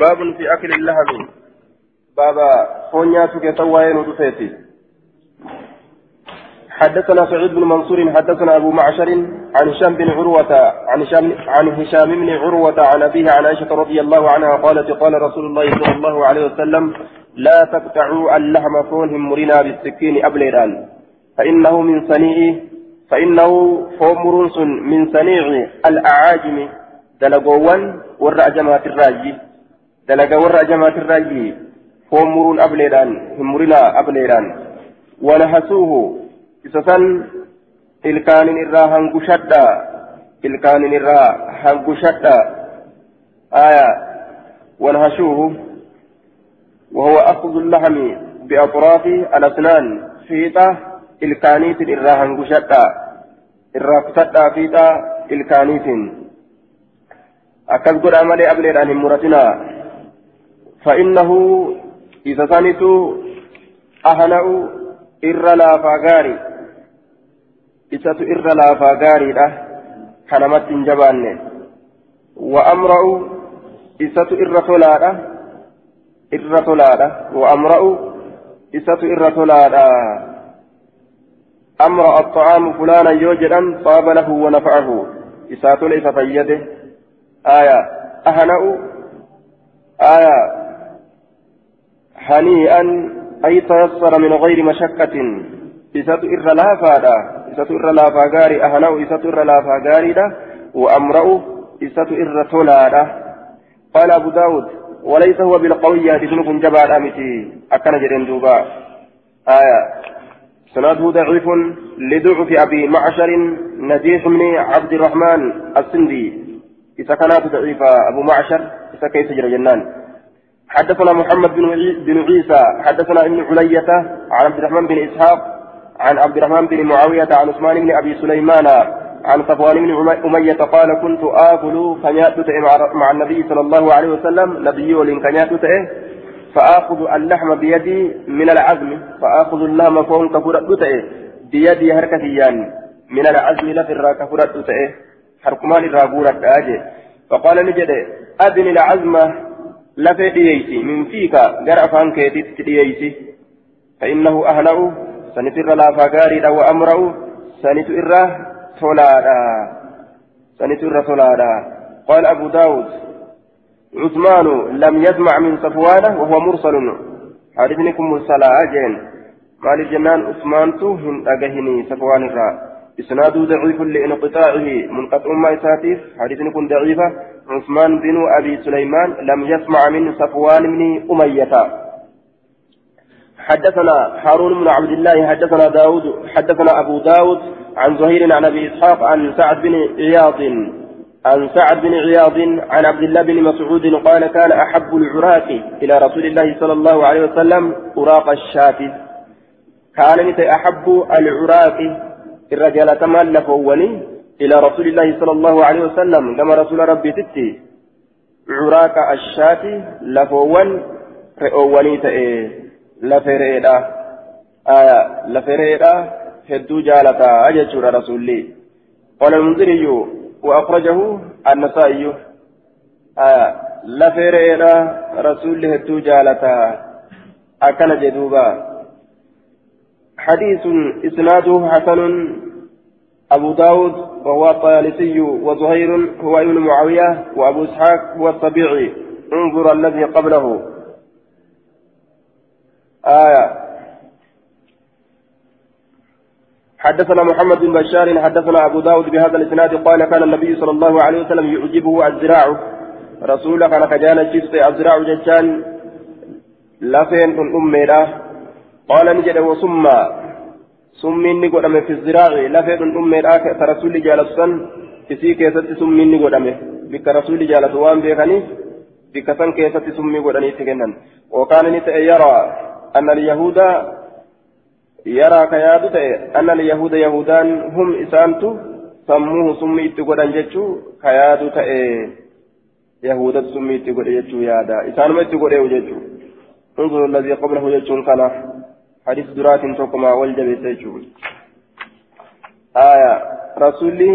باب في أكل اللحم. بابا فونياتك سواين ودفيتي حدثنا سعيد بن منصور حدثنا أبو معشر عن هشام بن عروة عن هشام عن هشام بن عروة عن أبيه عن عائشة رضي الله عنها قالت قال رسول الله صلى الله عليه وسلم لا تقطعوا اللحم فونهم مرنا بالسكين أبليران فإنه من صنيع فإنه فومر من صنيع الأعاجم دلقوان والرأجمات الراجي. دلقا والرأجمات الراجي فومر أبليران هم مرنا أبليران isa san ilkaanin irraa hangushadha ilkaanin irraa hangushadha aya wanhashuuhu وهو أخذ اللحم بأطراف الأسنان فيتا الكانيت الراهن قشتا الرافتتا فيتا الكانيت أكل قد عملي أبلي عن مرتنا فإنه إذا ثانيت أهنأ إر لا فاغاري isatu irra laafaa gaariidha kanamatti hin jabaanne wa'amra'u isatu irra tolaadha irra tolaadha wa'amra'u isatu irra tolaadha أمر الطعام فلانا يوجدا طاب له ونفعه إسات ليس فيده آية أهنأ آية هنيئا أي تيسر من غير مشقة. إسات إر لافادا إسات إر لافا غاري أهنأ إسات إر لافا غاريدا وأمرأ إسات إر تولادا قال أبو داود وليس هو بالقوي حديث كن جبال أمتي. أكن جرين دوبا. آية. سنده ضعيف لضعف أبي معشر نجيح بن عبد الرحمن السندي. إذا كانت ضعيفة أبو معشر إذا كيف جرى جنان. حدثنا محمد بن عيسى حدثنا ابن علية عن عبد الرحمن بن إسحاق عن عبد الرحمن بن معاوية عن عثمان بن أبي سليمان عن صفوان بن أمية قال كنت آكل كنيات مع النبي صلى الله عليه وسلم نبي ولين كنيات فآخذ اللحم بيدي من العزم فآخذ اللحم فون كفرت بيدي هركتيان من العزم لفر كفرت حركمان الرابورة أجي فقال نجد أذن العزم لفي دييتي من فيك جرأ فانك دييتي فإنه أهلأ sanitu irra laafaa gaariidha wa amra'u sanitu irra tolaadha. Sanitu irra tolaadha. قال أبو داود عثمان لم يسمع من صفوان وهو مرسل حديثنكم مرسلا أجين قال الجنان عثمان توهن أجهني صفوان الرا إسناده ضعيف لانقطاعه منقطع ما يساتيف حديثنكم ضعيفة عثمان بن أبي سليمان لم يسمع من صفوان بن أمية. حدثنا هارون بن عبد الله حدثنا داود حدثنا أبو داود عن زهير عن أبي إسحاق عن سعد بن عياض. عن سعد بن عياض عن عبد الله بن مسعود قال كان أحب العراق إلى رسول الله صلى الله عليه وسلم أراق الشاة كان أحب العراق الرجال كمال لفوني إلى رسول الله صلى الله عليه وسلم كما رسول ربي تتي عراق الشاة لفون رئوني تأيه lafereedha lafereedha hedduu jaalataa jechuudha rasuulli قال المنذري وأخرجه النسائي. لفريرا رسول هدو جالتا. أكن جدوبا. حديث إسناده حسن. أبو داود وهو الطيالسي وزهير هو ابن معاوية وأبو إسحاق هو الطبيعي. انظر الذي قبله. آية. حدثنا محمد بن بشار حدثنا أبو داود بهذا الإسناد قال كان النبي صلى الله عليه وسلم يعجبه الزراع. رسول كان كجانا الشيست الزراع جتان لفين أميرا قال نجد وسمى. سمين قدام في الزراع لفين أميرا كرسول جالسا isii keessatti summiin ni godhame. Bikka rasuulli jaalatu waan beekaniif bikka san keessatti summii godhaniitti kennan. Yookaan ni ta'e yeroo أن اليهود يرى كياد أن اليهود يهودان هم إسانتو سموه سمي اتقودان جتشو كياد تأي يهودة سمي اتقود جتشو يادا إسان ما اتقود جتشو انظر الذي قبله جتشو كان حديث درات توكما والجبي جتشو آية رسولي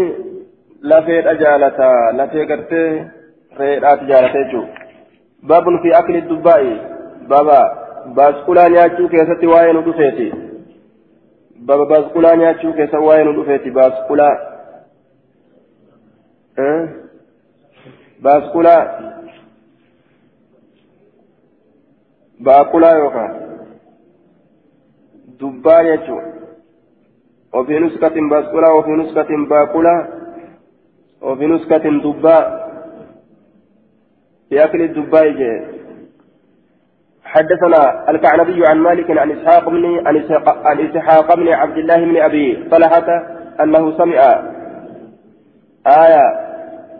dha jaalataa lafee gartee reedhaati jaalatee jiru باب في أكل الدباء. بابا باسكولا نياتشو كيستي واين ودفيتي بابا باسكولا نياتشو كيستي واين ودفيتي باسكولا أه؟ باسكولا باقولا يوكا. دبا يجو. وفي نسخة باسكولا وفي نسخة باقولا وفي نسخة دبا في أكل الدباء حدثنا الكعنبي عن مالك عن إسحاق بن عن إسحاق بن عبد الله بن أبي طلحة أنه سمع آية.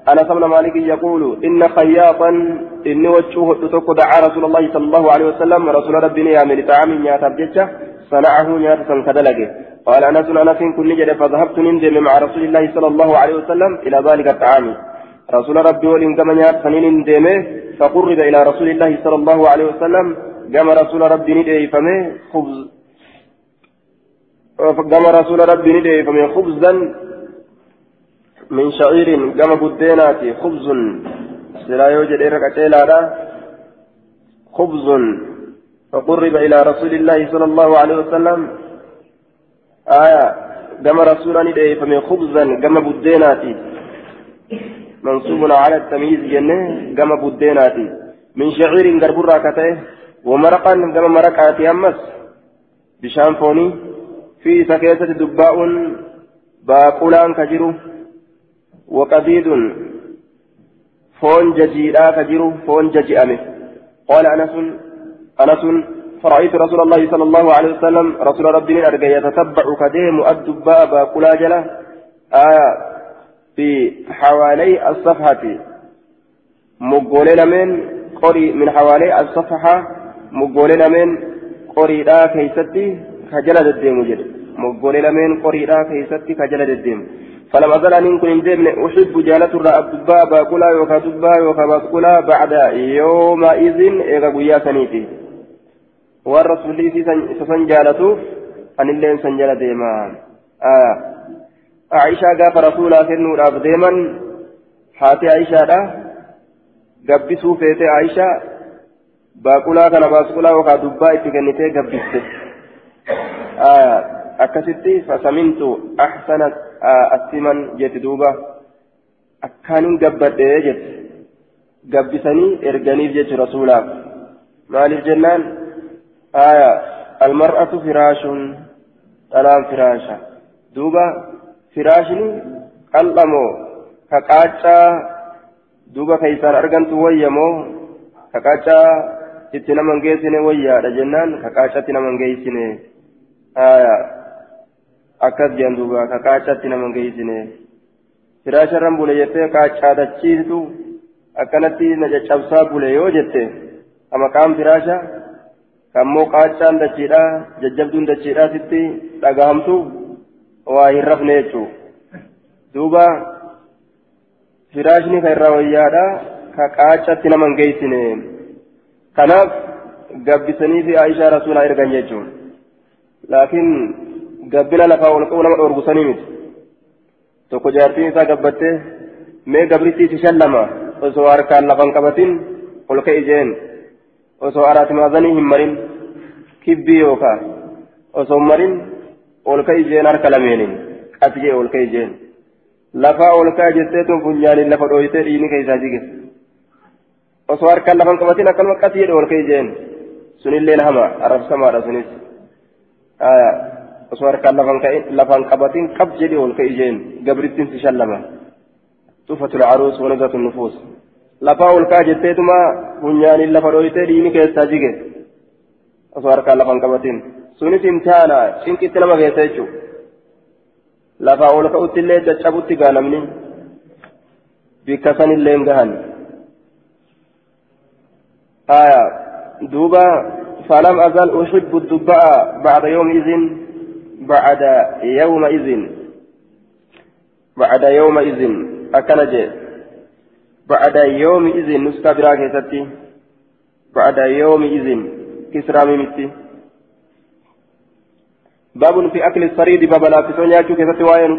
أنا سمع مالك يقول إن خياطا إني وجهه تتوك دعا رسول الله صلى الله عليه وسلم. رسول ربي يعمل طعام نياتا بجتة صنعه نياتا كدلقه قال أنس أنس كن نجد فذهبت ننزل مع رسول الله صلى الله عليه وسلم إلى ذلك الطعام. رسول ربي ولن كما نيات سنين ديمه فقرب إلى رسول الله صلى الله عليه وسلم. قام رسول ربي ندعي فمه خبز. قام رسول ربي ندعي فمه خبزا من شعير. قام بديناتي خبز سلا يوجد إرقى خبز فقرب إلى رسول الله صلى الله عليه وسلم. آية قام رسول ندعي فمه خبزا قام بديناتي منصوب على التمييز جنة كما بديناتي من شعير غربرة كته ومرقا كما مرقاتي أمس. بشان فوني في سكيسة دباء باقولان كجرو. وقديد فون ججيرا كجرو فون ججئمه قال أنس أنس فرأيت رسول الله صلى الله عليه وسلم رسول ربي أرجع يتتبع كديم الدباء باقولا جلا آية في حوالي الصفحة. مقولين من قري من حوالي الصفحة. مقولين من قري لا كيستي كجلد الدين جد. مقولين من قري لا كيستي كجلد الدين فلما زال أن كن ديمن أحب جالة الدباء باكولا يوكا دباء يوكا باكولا بعد يومئذ إيغا قويا waan rasuulli isa san jaalatuuf anillee san jala deema Aishaa gaafa rasuulaa kennuudhaaf deeman haati Aishaadha. Gabbisuu feete Aishaa baaqulaa kana baasqulaa yookaan dubbaa itti kennitee gabbiste. Akkasitti fasamintu ahsana asiman jetti duuba. Akkaanin gabbadhee jetti. Gabbisanii erganiif jechuu rasuulaaf. Maaliif jennaan. Almar'atu firaashun dhalaan firaasha duuba. firaashni qal'amoo ka qaacaa duuba keeysaan argamtu wayyamoo ka qaacaa itti naman geessine wayyaadha jennaan ka qaacatti naman geessine akkas jedhan duuba ka qaacatti naman geessine firaasharran bule jettee qaacaa dachiistu akkanatti na caccabsaa bule yoo jette maqaan firaasha kammoo qaacaan dachiidha jajjabduun dachiidha sitti dhagahamtu waa hin rafne jechuun duuba firaashni kan irraa wayyaadha ka qaacatti nama hin geessine kanaaf gabbisanii fi aishaa rasuulaa ergan jechuun laakiin gabbina lafaa ol qabu nama dhoorgusanii miti tokko jaartiin isaa gabbattee mee gabrittii si shallama osoo harkaan lafan qabatin ol ka'e jeen osoo araatimaazanii hin marin kibbii yookaan osoo marin ol ka'i jeen harka lameeniin qas jee ol ka'i jeen lafaa ol ka'a jettee tun funyaaniin lafa dhooyitee dhiini keessaa jige osoo harkaan lafan qabatin akkanuma jedhe ol ka'i jeen sunilleen hama arabsamaadha sunis osoo harkaan lafan qabatin qab jedhe ol ka'i jeen gabrittiin si shallama tufatul caruus wanizatu nufuus lafaa ol ka'a jetteetuma funyaaniin lafa dhooyitee dhiini keessaa jige osoo harkaan lafan qabatin. sunis imtihaana cinqitti nama keessa jechuudha lafaa ol ka'utti illee caccabutti gaanamni bikka sanillee gahan aya duuba فلم أزل أحب الدباء بعد يومئذ بعد يومئذ بعد يومئذ أكنج بعد يومئذ نسكا براكتي بعد يومئذ كسرى ممتي باب في أكل الصريد باب لا تسونيا كيف تواين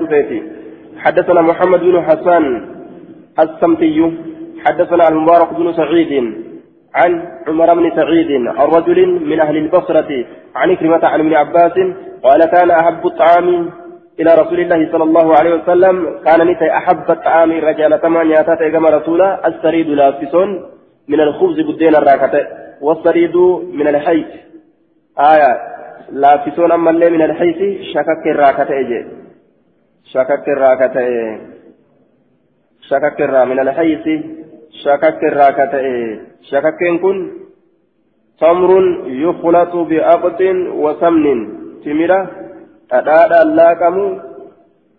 حدثنا محمد بن حسان السمتي حدثنا المبارك بن سعيد عن عمر بن سعيد عن رجل من أهل البصرة عن كلمة عن ابن عباس قال كان أحب الطعام إلى رسول الله صلى الله عليه وسلم كان نتي أحب الطعام رجال ثمان ياتات كما رسولا السريد لافسون من الخبز بدين الراكتة والسريد من الحيث. آية لافسون أما اللي من الحيث شكك الراكتة إجي شكك الراكتة شكك الرا من الحيث شكك الراكتة شكك كن تمر يخلط بأقط وسمن. تمرة dhadhaadhaan laaqamu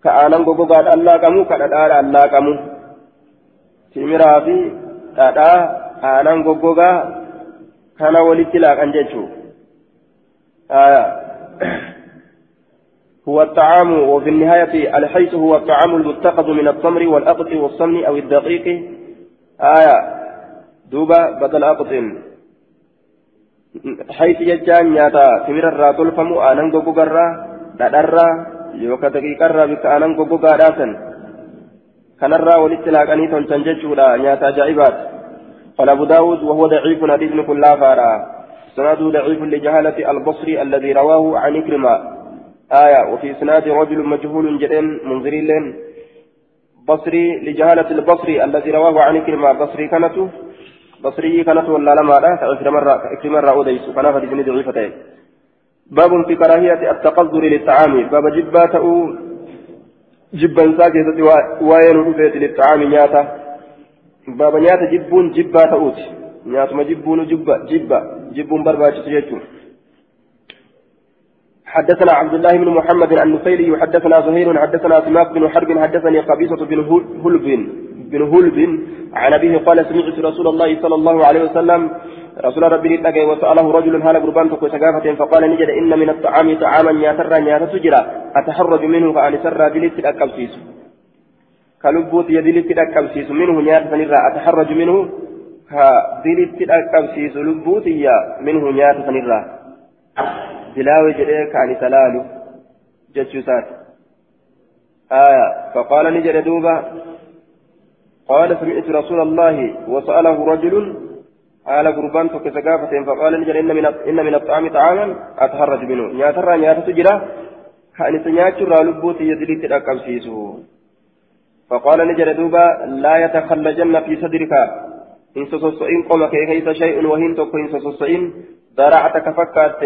ka aanan gogogaadhaan laaqamu ka dhadhaadhaan laaqamu timiraa fi dhadhaa aanan goggogaa kana walitti laaqan jechuu هو الطعام وفي النهاية الحيث هو الطعام المتخذ من التمر والأقط والصمن أو الدقيق آية دوبا بدل أقط حيث يجان ياتا تمر الراتل فمو آنان غوغرا dhadharraa yookaan daqiiqarraa bika aanan goggogaadhaa san kanarraa walitti laaqanii tolchan jechuudha nyaata ajaa'ibaati. قال أبو داود وهو ضعيف حديث كل فارا سنده ضعيف لجهالة البصري الذي رواه عن إكرمة آية وفي إسناد رجل مجهول جدا منذري لين بصري لجهالة البصري الذي رواه عن إكرمة بصري كانت بصري كانت ولا لما لا إكرمة رأى أوديس كان حديث ضعيفتين باب في كراهية التقذر للطعام. باب جبا تأو جبا ساكتة وين رفيت للطعام نياتا. باب نياتا جبون جبا تأوت نياتا ما جبون جبا جبا جبون برباش تجيتون حدثنا عبد الله بن محمد النفيلي حدثنا زهير حدثنا سماك بن حرب حدثني قبيصة بن هلب بن هلب عن أبيه قال سمعت رسول الله صلى الله عليه وسلم رسول ربي نتاكي وسأله رجل هذا قربان تكو سقافة فقال نجد إن من الطعام طعاما ياتر ياتا سجرا أتحرج منه فأن سر دلت الأكبسيس كلبوت يدلت الأكبسيس منه نياتا سنرا أتحرج منه دلت الأكبسيس لبوت يا منه نياتا سنرا دلاوي جريك عن سلالو. جتشوسات. آية. فقال نجد دوبا. قال سمعت رسول الله وسأله رجل haala gurbaan tokko isa gaafateen faqaala ni jedha inna min axaami xaaman ataharraj minu nyaatarraa nyaatatu jira kan isa nyaachurraa lubbuu tiyya dilitti dhaqqabsiisu. فقال نجد دوبا لا يتخلجن في صدرك إن سوسوسئين قوم كيف شيء وهين تكو إن سوسوسئين ذرعتك فكات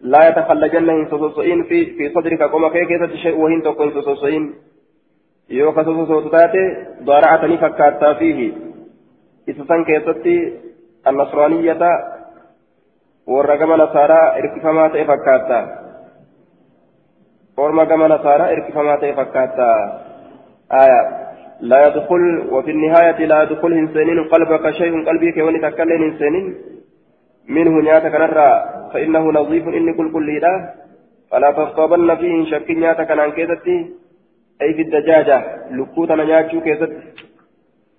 لا يتخلجن إن سوسوسئين في في صدرك قوم كيف شيء وهين تكو إن سوسوسئين يوكا سوسوسئين ذرعتني فكات فيه إذا كيستي النصرانية والرقم نصارى إركفما تفكاتا ورما كما نصارى إركفما تفكاتا آية. لا يدخل وفي النهاية لا يدخل إنسانين قلبك شيء قلبك وني تكلم إنسانين منه نياتك نرى فإنه نظيف إني كل كل فلا تغضبن فيه شك نياتك عن كيستي أي في الدجاجة لكوتا نياتشو كيستي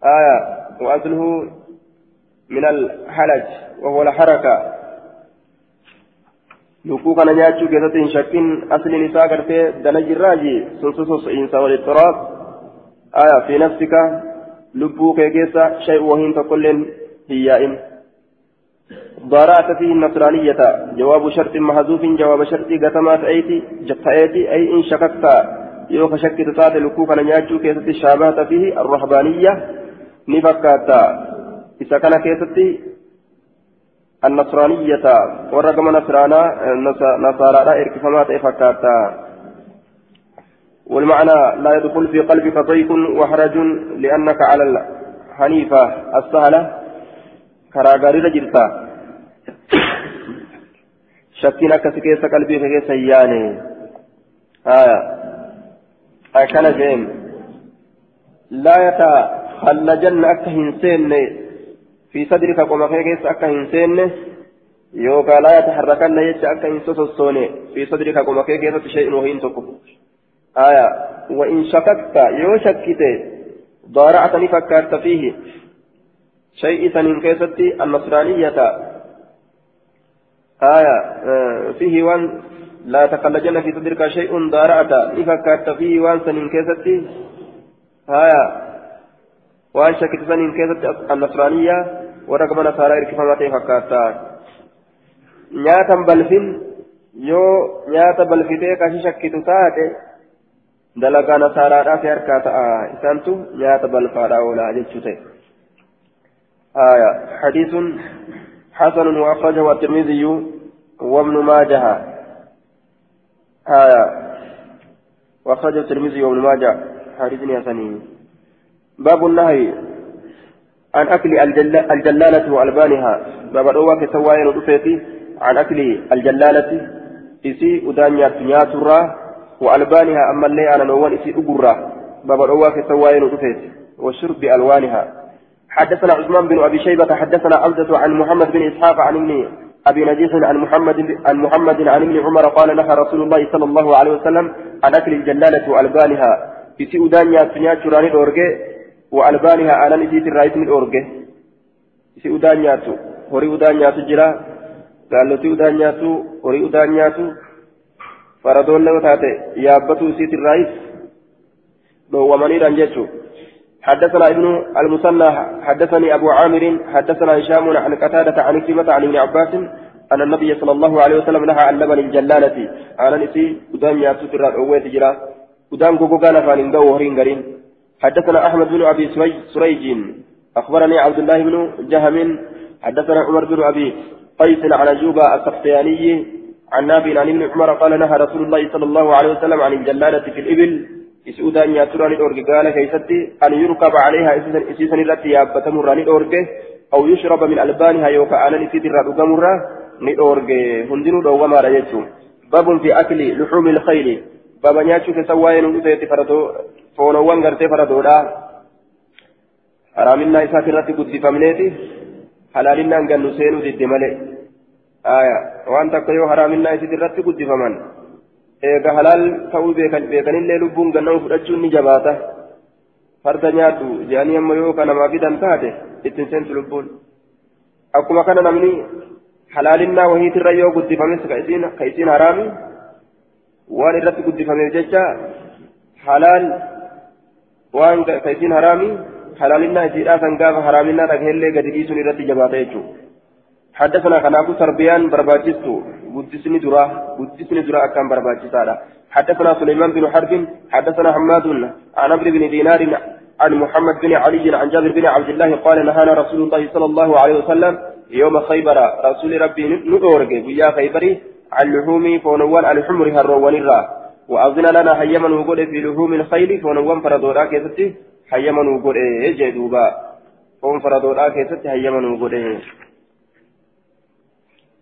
آية. وأصله من الحلج وهو الحركة. لكو كان نياتشو كذا شكين أصل نساء كرتي دلج الراجي سنسوس إنسا والاضطراب آية في نفسك لبو كيكيسا شيء وهين تقول هي ضارعت فيه النصرانية. جواب شرط محذوف جواب شرط قتمات أيتي جفأيتي أي إن شككت يوك شكت تاتي لكو كان نياتشو كيسة شابهت فيه الرهبانية. نفكاتا. إذا كان كيستي النصرانية ورقم نصرانا نصارى إركفمات إفكاتا والمعنى لا يدخل في قلبك ضيق وحرج لأنك على الحنيفة السهلة كراغاري رجلتا شكينا كسكيس قلبي كيس ياني آية أكل جيم لا يتخلجن أكا هنسين في صدرك قم كيس أكا هنسين يوكا لا يتحركن يجي أكا هنسوسوني في صدرك قم كيس شيء وهين تكف آية وإن شككت يو شكت ضارعتني فكرت فيه شيء سنين كيستي النصرانية آية آه فيه وان لا تخلجن في صدرك شيء ضارعت إفكرت فيه وان سنين كيستي آية وان شكت سنين كيست النصرانية ورقم نصارى إركفمتي فكاتا نياتا بلفن yoo nyaata balfitee kashi shakkitu taate dalagaa nasaaraadhaa fi harkaa ta'a isaantu nyaata balfaadhaa oolaa jechuu ta'e آية حديث حسن وأخرجه الترمذي وابن ماجه آية وأخرجه الترمذي وابن ماجه حديث حسن باب النهي عن أكل الجلالة وألبانها. باب الأوى كسواين ودفيتي عن أكل الجلالة. إسي أدانيا نياترا وألبانها أما اللي أنا نوان إسي أقرا باب الأوى كسواين ودفيتي وشرب بألوانها. حدثنا عثمان بن أبي شيبة حدثنا عبدة عن محمد بن إسحاق عن ابن أبي نجيح عن محمد عن محمد عن ابن عمر قال نهى رسول الله صلى الله عليه وسلم عن أكل الجلالة وألبانها. إسي أدانيا نياترا نورجي وألبانها أنا نسيت الرئيس من أورجه. إسي أدان نياتو هوري أدان نياتو جرا. قالتي أدان نياتو هوري أدان نياتو فردون لو تاتي يابتو سيت الرئيس. لو ومنيرا جيتو. حدثنا ابن المثنى. حدثني أبو عامر. حدثنا هشام عن قتادة عن كلمة عن ابن عباس أن النبي صلى الله عليه وسلم نهى عن لبن الجلالة. أنا نسي أدان ياسو ترى أويت جرا. أدان كوكو كان فان هورين غرين. حدثنا أحمد بن أبي سريج أخبرني عبد الله بن جهم حدثنا عمر بن أبي قيس عن أجوبة السختياني عن نافع عن ابن عمر قال نهى رسول الله صلى الله عليه وسلم عن الجلالة في الإبل إسودا أن يأترى للأورج قال كيستي أن يركب عليها إسيسا التي يابت مرة للأورج أو يشرب من ألبانها يوكا أنا نسيت الرأوغ مرة للأورج هندنو دوغما رجيتو باب في أكل لحوم الخيل. بابا نياتشو كسواين ودفيت فردو foonowwan gartee faradoodha haraaminaa isaati irratti guddifamneeti halaalinaan gannu seenuu didde malee waan takka yoo haraaminaa isit irratti guddifaman eega halaal ta'uu beekanillee lubbuun gannamu fudhachuun ni jabaata farda nyaadhu jedhanii amma yoo kanamaa fidan taate ittiin seentu lubbuun akkuma kana namni halaalinaa wahiitirra yoo guddifames ka isiin haraami waan irratti guddifameef jecha halaal waan kaysiin haraami halaalinaa isiidhaa san gaafa haraaminaa dhagheellee gadi dhiisuun irratti jabaata jechuudha. حدثنا كنابو تربيان برباجستو قدسني درا قدسني درا أكام برباجسادا حدثنا سليمان بن حرب حدثنا حماد عن عمرو بن دينار عن محمد بن علي عن جابر بن عبد الله قال نهانا رسول الله صلى الله عليه وسلم يوم خيبر رسول ربي ندورك ويا خيبري عن لحوم فونوان عن حمر هروان الرا وأذن لنا هيمن وقول في لحوم الخيل فنوم فردورا كيستي هيمن وقول إيه جدوبا فون فردورا كيستي هيمن وقول إيه.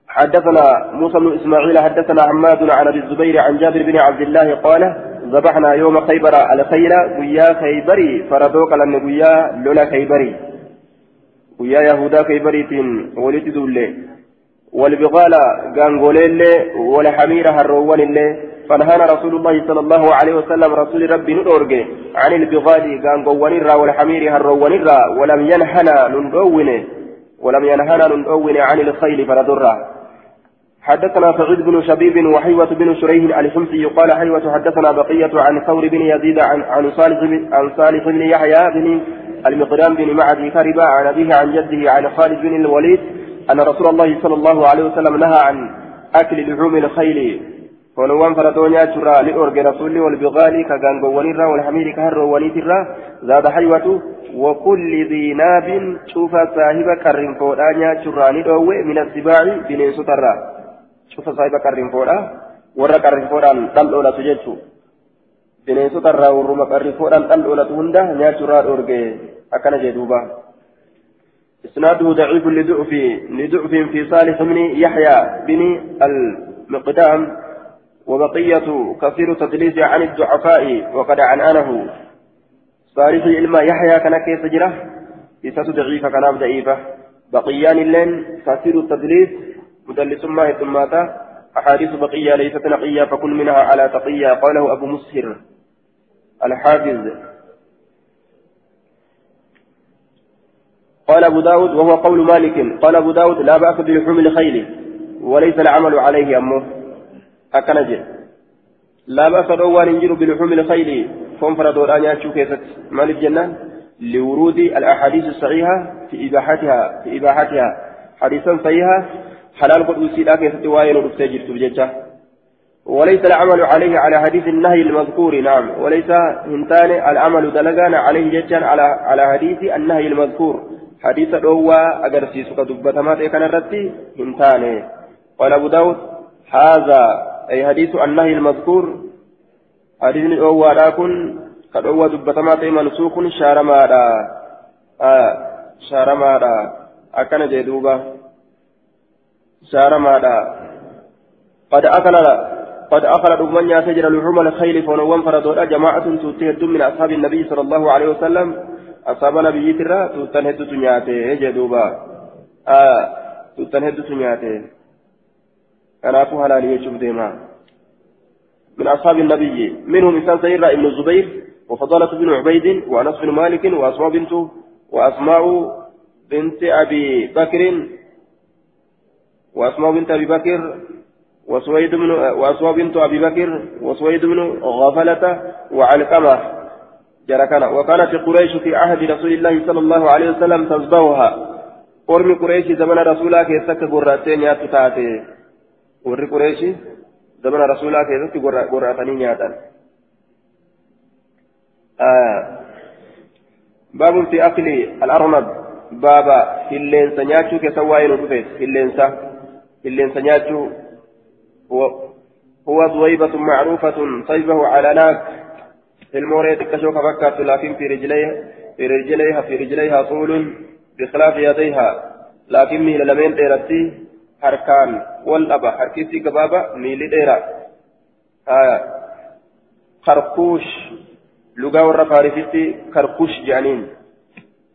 حدثنا موسى بن إسماعيل حدثنا حماد عن أبي الزبير عن جابر بن عبد الله قال ذبحنا يوم خيبر الخيل ويا خيبري فردوك لن ويا لولا خيبري. ويا يهودا خيبري ولد دولي والبغال غانغوليل ولحمير هروان اللي فنهانا رسول الله صلى الله عليه وسلم رسول ربي ندورج عن البغال غانغوان الرا والحمير هروان ولم ينهنا نندون ولم ينهنا نندون عن الخيل فردرا حدثنا سعيد بن شبيب وحيوة بن شريح الحمصي قال حيوة حدثنا بقية عن ثور بن يزيد عن عن صالح بن عن بن يحيى بن المقدام بن معدي كربا عن أبيه عن جده عن خالد بن الوليد أن رسول الله صلى الله عليه وسلم نهى عن أكل لحوم الخيل. ونوان فردونيا ترى لأرجى رسولي والبغال كغانغوان الرا والحمير كهرواني ترى زاد حيوة وكل ذي ناب شوف صاحب كرم فودانيا ترى لأوي من السباع بنين سترى شوف صاحب كرم فودا ورا كرم فودان تلولا تجتو بنين سترى ورما كرم فودان تلولا تهندا نيا ترى أرجى أكن جدوبا إسناده ضعيف لضعف لضعف في صالح بن يحيى بن المقدام وبقية كثير تدليس عن الضعفاء وقد عنانه صالح علم يحيى كان كيف جرى؟ إساس ضعيفة كان ضعيفة بقيان اللين كثير التدليس مدلس ما ثماتا أحاديث بقية ليست نقية فكل منها على تقية. قاله أبو مسهر الحافظ. قال أبو داود وهو قول مالك قال أبو داود لا بأس بلحوم الخيل وليس العمل عليه أمه. أكنجل لا بأس روان ينجر بلحوم الخيل فهم فردور أن يأتوا كيست مال الجنة لورود الأحاديث الصحيحة في إباحتها في إباحتها حديثا صحيحة حلال قد أسيلا كيف تواين ورفتجر تبججة وليس العمل عليه على حديث النهي المذكور نعم وليس هنتان العمل دلقان عليه ججا على على حديث النهي المذكور حديث الأوى أجرسي سكا دبتما كان الرتي هنتان قال أبو داود هذا أي حديث النهي المذكور. حديث الأوى لكن قد أوى دبتما منسوخ شارمادا. آه شارمادا. أكن جدوبا شارمادا. قد أكل قد أخرج من يسجر لحوم الخيل فنوان فردودا جماعة تتهد من أصحاب النبي صلى الله عليه وسلم. أصحاب نبي ترى تتنهد تنياته جدوبا آه تتنهد تنياته أنا أفو هلالي يشوف ديما من أصحاب النبي منهم إنسان سيرة ابن الزبير وفضالة بن عبيد وأنس بن مالك وأسماء بنت وأسماء بنت أبي بكر وأسماء بنت أبي بكر وسويد بن وأسوى بنت أبي بكر وسويد بن غفلة وعلقمة جركنا وكانت قريش في عهد رسول الله صلى الله عليه وسلم تذبحها قرم قريش زمن رسولك يسك قراتين يا تتاتي ور قريش زمن رسولك يسك قراتين يا آه باب في أكل الأرنب بابا هلين سنياتشو كسواين وكفيت هلين سا هلين سنياتشو هو ضويبة معروفة طيبه على ناك الموريت كشوك بكات لكن في رجليها في رجليها في رجليها طول بخلاف يديها لكن ميل لمن ديرتي والأبا حركتي كبابا ميل ديرا آية خرقوش لغة ورا فارستي خرقوش جانين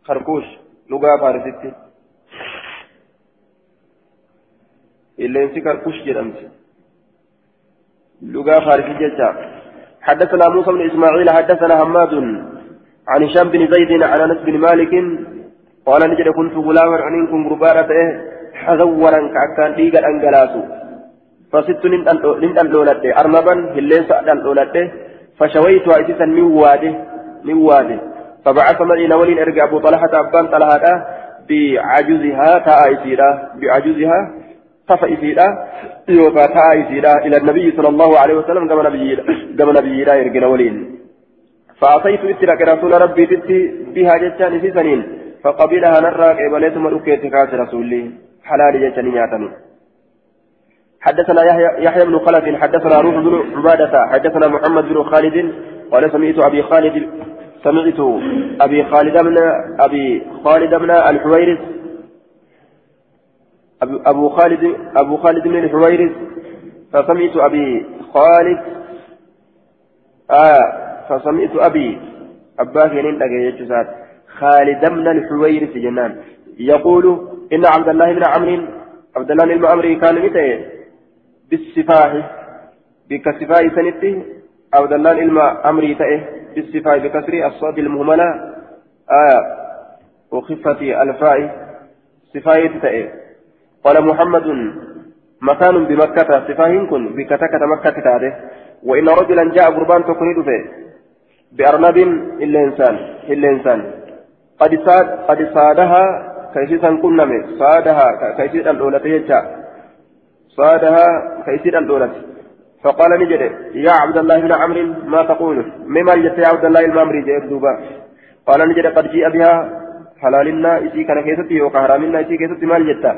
خرقوش لغة فارستي إلا انسي خرقوش جرمتي لغة فارسي جتا حدثنا موسى بن إسماعيل حدثنا حماد عن هشام بن زيد عن أنس بن مالك قال نجد كنت غلاما عنكم غربارة حذورا كأكان ديغا أنجلاسو فصدت نندن لولده أرنبا هلين سأدن لولده فشويت أسيسا من واده من واده فبعث معي نولين أرجع أبو طلحة أبان طلحة بعجزها تأيسيرا بعجزها تفايسيدا يوكا تايسيدا إلى النبي صلى الله عليه وسلم كما نبي كما نبي لا يرجع ولين فأعطيت اترك رسول ربي بها جتان في سنين فقبلها نراك إبليت ملوكيت كاس رسولي حلال ياتني. حدثنا يحيى بن خلف حدثنا روح بن عبادة حدثنا محمد بن خالد قال سمعت أبي خالد سمعت أبي خالد بن أبي خالد بن الحويرث. أبو خالد أبو خالد بن الحويرث. فسمعت أبي خالد. آه فسمعت أبي. أباه ينين خالد بن الحويرث جنان. يقول إن عبد الله بن عمرو عبد الله بن عمرو كان متى؟ بالسفاه. بكسفاه سنته عبد الله بن عمرو تأه بالسفاه بكسر الصاد المهملة. آية وخفة الفاء سفاية تأه. قال محمد مكان بمكة صفاهن كن بكتكة مكة تاره وإن رجلا جاء قربان تكون بأرنب إلا إنسان إلا إنسان. قد صاد قد صادها كيسيسا كنمي صادها كيسيسا الأولى يجا صادها كيسيسا الأولى فقال نجد يا عبد الله بن عمرو ما تقول مما جت يا عبد الله المامري جاء دوبا قال نجد قد جيء بها حلالنا إسي كان كيستي وكهرامنا إسي كيستي مال جتا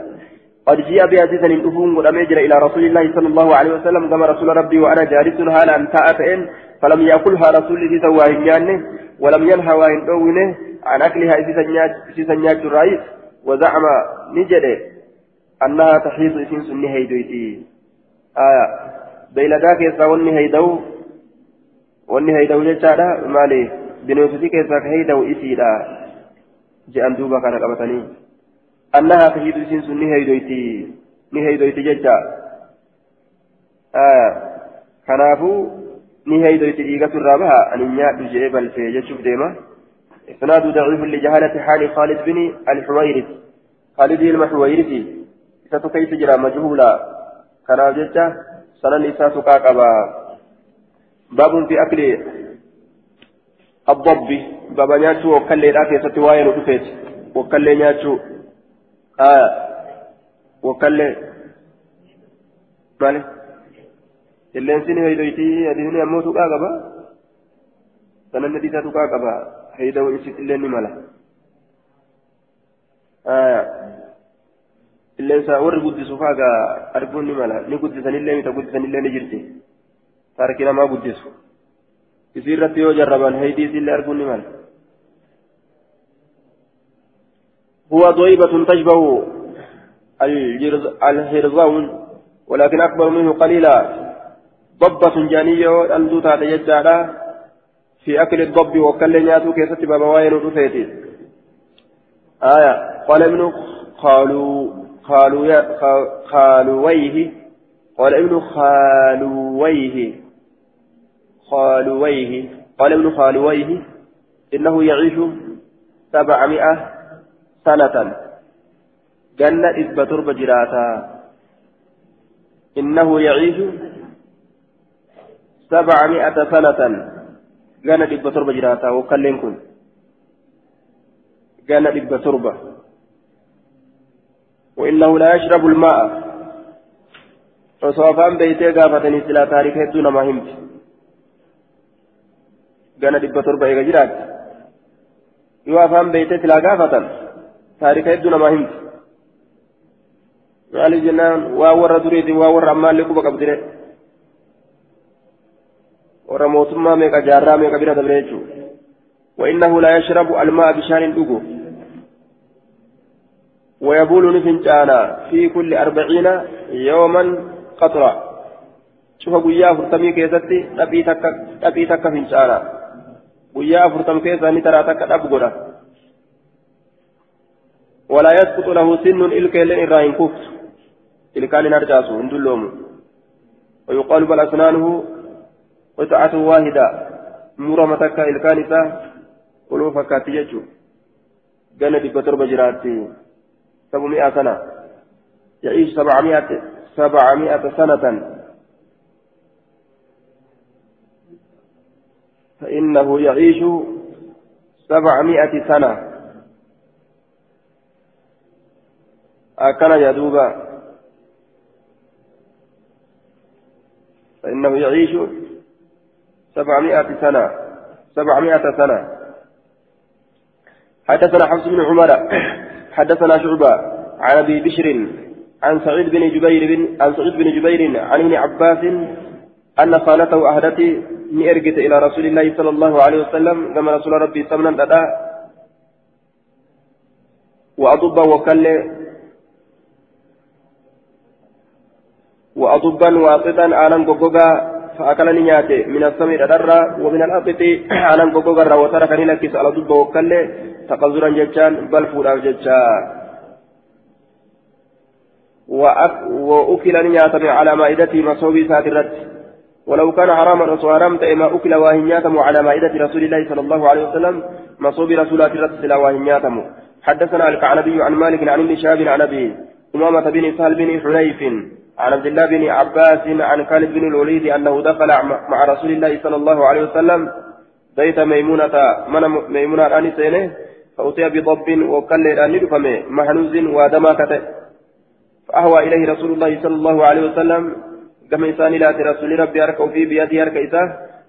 قد جاء بها سن الأفون قد أمجر إلى رسول الله صلى الله عليه وسلم كما رسول ربي وأنا جالس هالا أن تأتئن فلم يأكلها رسول الله سواه جانه ولم ينهى أوينه عن أكلها إسي سنيات الرئيس وزعم نجد أنها تحيط إسين سني هيدويتي آية. بيلداك يسا هيدو وني هيدو جتشادا مالي بنوتتي كيسا هيدو إسيدا. جاء دوبا كان قبطني. أنها تهيد سين سن نهيدويتي نهيدويتي ججا آه كنافو نهيدويتي إيغة الرابعة أن ينادوا جيبل في جتشوف ديما. إسناد ضعيف لجهالة حال خالد بن الحويرث. خالد المحويرثي إساتو كيف جرى مجهولا؟ كناف ججا سنن إساتو كاكبا. باب في أكل الضب. بابا نياتشو وكالي راكي ستواين ودفيت وكالي نياتشو. آه. وكالي مالي؟ qilleensini heydoyti adiini ammoo tuqaa qaba sananni dhiisaa tuqaa qaba ibsi qilleenni mala qilleensa warri guddisu faagaa arguun ni mala ni guddisanillee mita guddisanillee ni jirti taarikii namaa guddisu isii irratti yoo jarraban heydii isiillee arguun ni mala هو ضيبة تشبه الهرزون ولكن أكبر منه قليلا ضبة جانية أندو تاتي يجعل في أكل الضب وكل نياتو كيست بابا وين آية. قال ابن قالوا قالوا يا خالويه. قال ابن خالويه. خالويه. قال ابن خالويه. إنه يعيش سبعمائة سنة. جنة إثبت تربة جراتا. إنه يعيش سبعمائة سنة. كان دب تربة جراتا وكلين كن كان دب تربة وإنه لا يشرب الماء وصوفان بيتي قافتني سلا تاريخ دون ما همت كان دب تربة إيجا جرات يوافان بيتي سلا قافة تاريخ دون ما همت maali jennaan? Waa warra duriiti waa warra ammaallee quba qabdire mootummaa meeqa jaarraa meeqa bira dabre jechuudha. وإنه لا يشرب الماء بشان دقو ويبول نفنجانا في كل أربعين يوما قطرة شوف قويا فرتمي كيستي أبي تك فنجانا قويا فرتم كيسا نترى تك أبقرة ولا يسقط له سن إلك لئن راين كفت إلكان نرجاسه هندلوم ويقال بل أسنانه قطعة واحدة. مرمى تكا إلكانسا ولو فكاتي يجو. جنة بتربة جراتي سبعمائة سنة. يعيش سبعمائة سبعمائة سنة. فإنه يعيش سبعمائة سنة. أكن يدوبا فإنه يعيش سبعمائة سنة. سبعمائة سنة. حدثنا حفص بن عمر. حدثنا شعبة عن أبي بشر عن سعيد بن جبير بن عن سعيد بن جبير عن ابن عباس أن خالته أهدت نيرجت إلى رسول الله صلى الله عليه وسلم كما رسول ربي ثمنا لدى وأضب وكل وأضبا واطتا آلا فأكلني نياتي من السمع الأرى ومن الأطط أنا غوغا وتركني لكيس على ضد وكله تقذرا جتان بل فورا جتا وأكل نياتم على مائدتي مصوبي ساترت. ولو كان حراما رسول حرام ما أكل واهنياتم على مائدة رسول الله صلى الله عليه وسلم. مصوبي رسولات الرت سلا واهنياتم حدثنا الكعنبي عن مالك عن ابن شهاب عن أبي أمامة بن سهل بن حنيف. عن عبد الله بن عباس عن خالد بن الوليد أنه دخل مع رسول الله صلى الله عليه وسلم بيت ميمونة من ميمونة أني سينه فأتي بضب وكل أن يدفم محنوز ودماكته فأهوى إليه رسول الله صلى الله عليه وسلم كما إنسان لا رسول ربي أركو في بيده أركيسه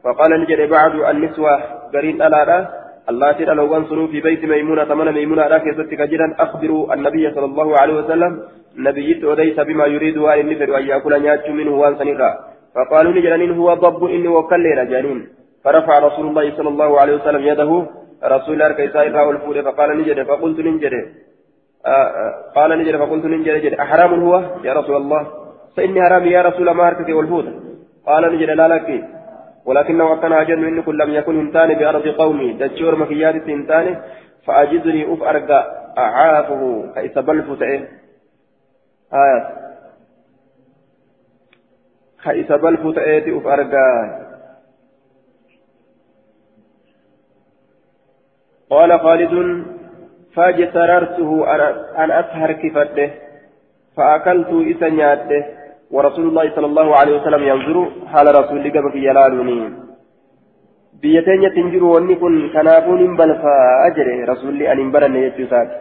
فقال نجد بعد النسوة قرين ألا الله تعالى لو أنصروا في بيت ميمونة من ميمونة راكزة كجرا أخبروا النبي صلى الله عليه وسلم نبيت وليس بما يريد وأن نفر أن يأكل نياتش منه وأن سنرا فقالوا نجرانين هو ضب إني وكل جانين فرفع رسول الله صلى الله عليه وسلم يده. رسول الله كيسا إرها والفول فقال نجد فقلت نجد. آه، آه، قال نجد فقلت نجد. أحرام هو؟ يا رسول الله. فإني حرام يا رسول ما هركك والفول قال نجد لا لك. ولكنه كان أجن إن كل لم يكن هنتان بأرض قومي دجور مكيات هنتان فأجدني أف أرقى أعافه. كيس بلفت آية كيس بلفت أف أرقى قال خالد فاجتررته أن أسهر كفته فأكلت إسنياته ورسول الله صلى الله عليه وسلم ينظر حال رسول الله بك يلالني biyya teenyatti hin jiru wanni kun kanaafuu nin balfaa jedhe rasuulli ani hin baranne jechuu isaati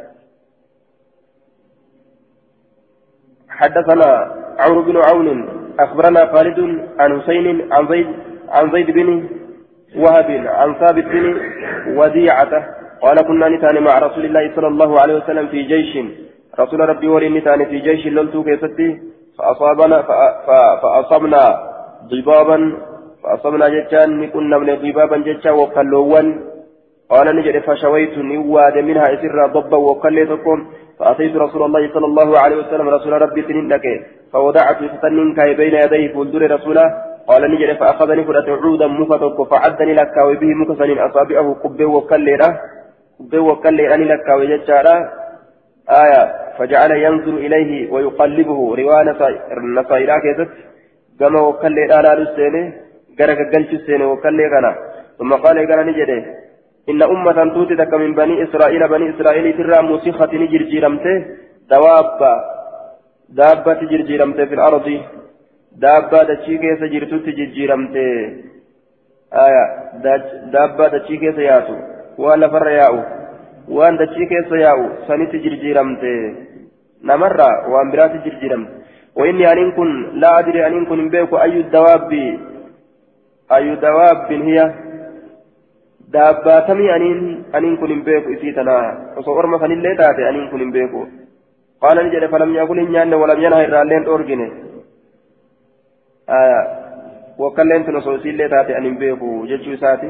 حدثنا عمرو بن عون أخبرنا خالد عن حسين عن زيد عن زيد بن وهب عن ثابت بن وديعة قال كنا نتان مع رسول الله صلى الله عليه وسلم في جيش. رسول ربي ولي نتان في جيش لولتو كيستي فأصابنا فأصبنا ضبابا فأصبنا جتان كنا من ضبابا جتا وقلوان قال نجد فشويت نواد منها إسرا ضبا وقليتكم. فأتيت رسول الله صلى الله عليه وسلم رسول ربي سنينك فوضعت فتنين كاي بين يديه فولدر رسوله قال نجد فأخذني فرأت عودا مفتك فعدني لك وبه مكسن أصابعه قبه وكليرة قبه وكليرة لك وججارة آية فجعل ينظر إليه ويقلبه رواه نصائرا كيست كما وكليرة لا لسينه غرق قلت السينه وكليرة ثم قال قال نجده إن أمة توتي من بني إسرائيل بني إسرائيل ترى موسيقى نجر جيرمته دوابة دابة جرجيرمته في الأرض jirtutti jijjiiramte daabbaa dachii keessa yaatu waan lafarra yaa'u waan dachii keessa yaa'u sanitti jijjiiramte namarraa waan biraatti jijjiiramte وإني أن كن لا أدري أن كن بيك أي الدواب أي دواب هي داباتمي أن أن كن بيك إسيتنا وصور مثلا اللي تاتي أن كن بيك قال نجد فلم يقل إن ولم ينهي الرالين wakkalleen tun osoo isiillee taate ani hin beeku jechuu isaati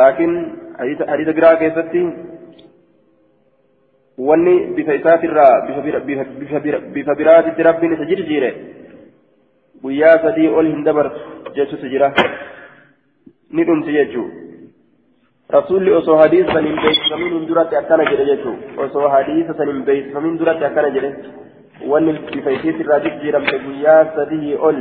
laakiin hadiisa biraa keessatti wanni bifa isaatirraa bifa biraatitti rabbiin isa jirjiire guyyaa sadii ol hin dabartu jechuutu jira ni dhumti jechuu rasuulli osoo hadiisa san hin beeksifamin hin duratti akkana jedhe jechuu osoo hadiisa san hin beeksifamin duratti akkana jedhe wanni bifa isiitirraa jijjiiramte guyyaa sadii ol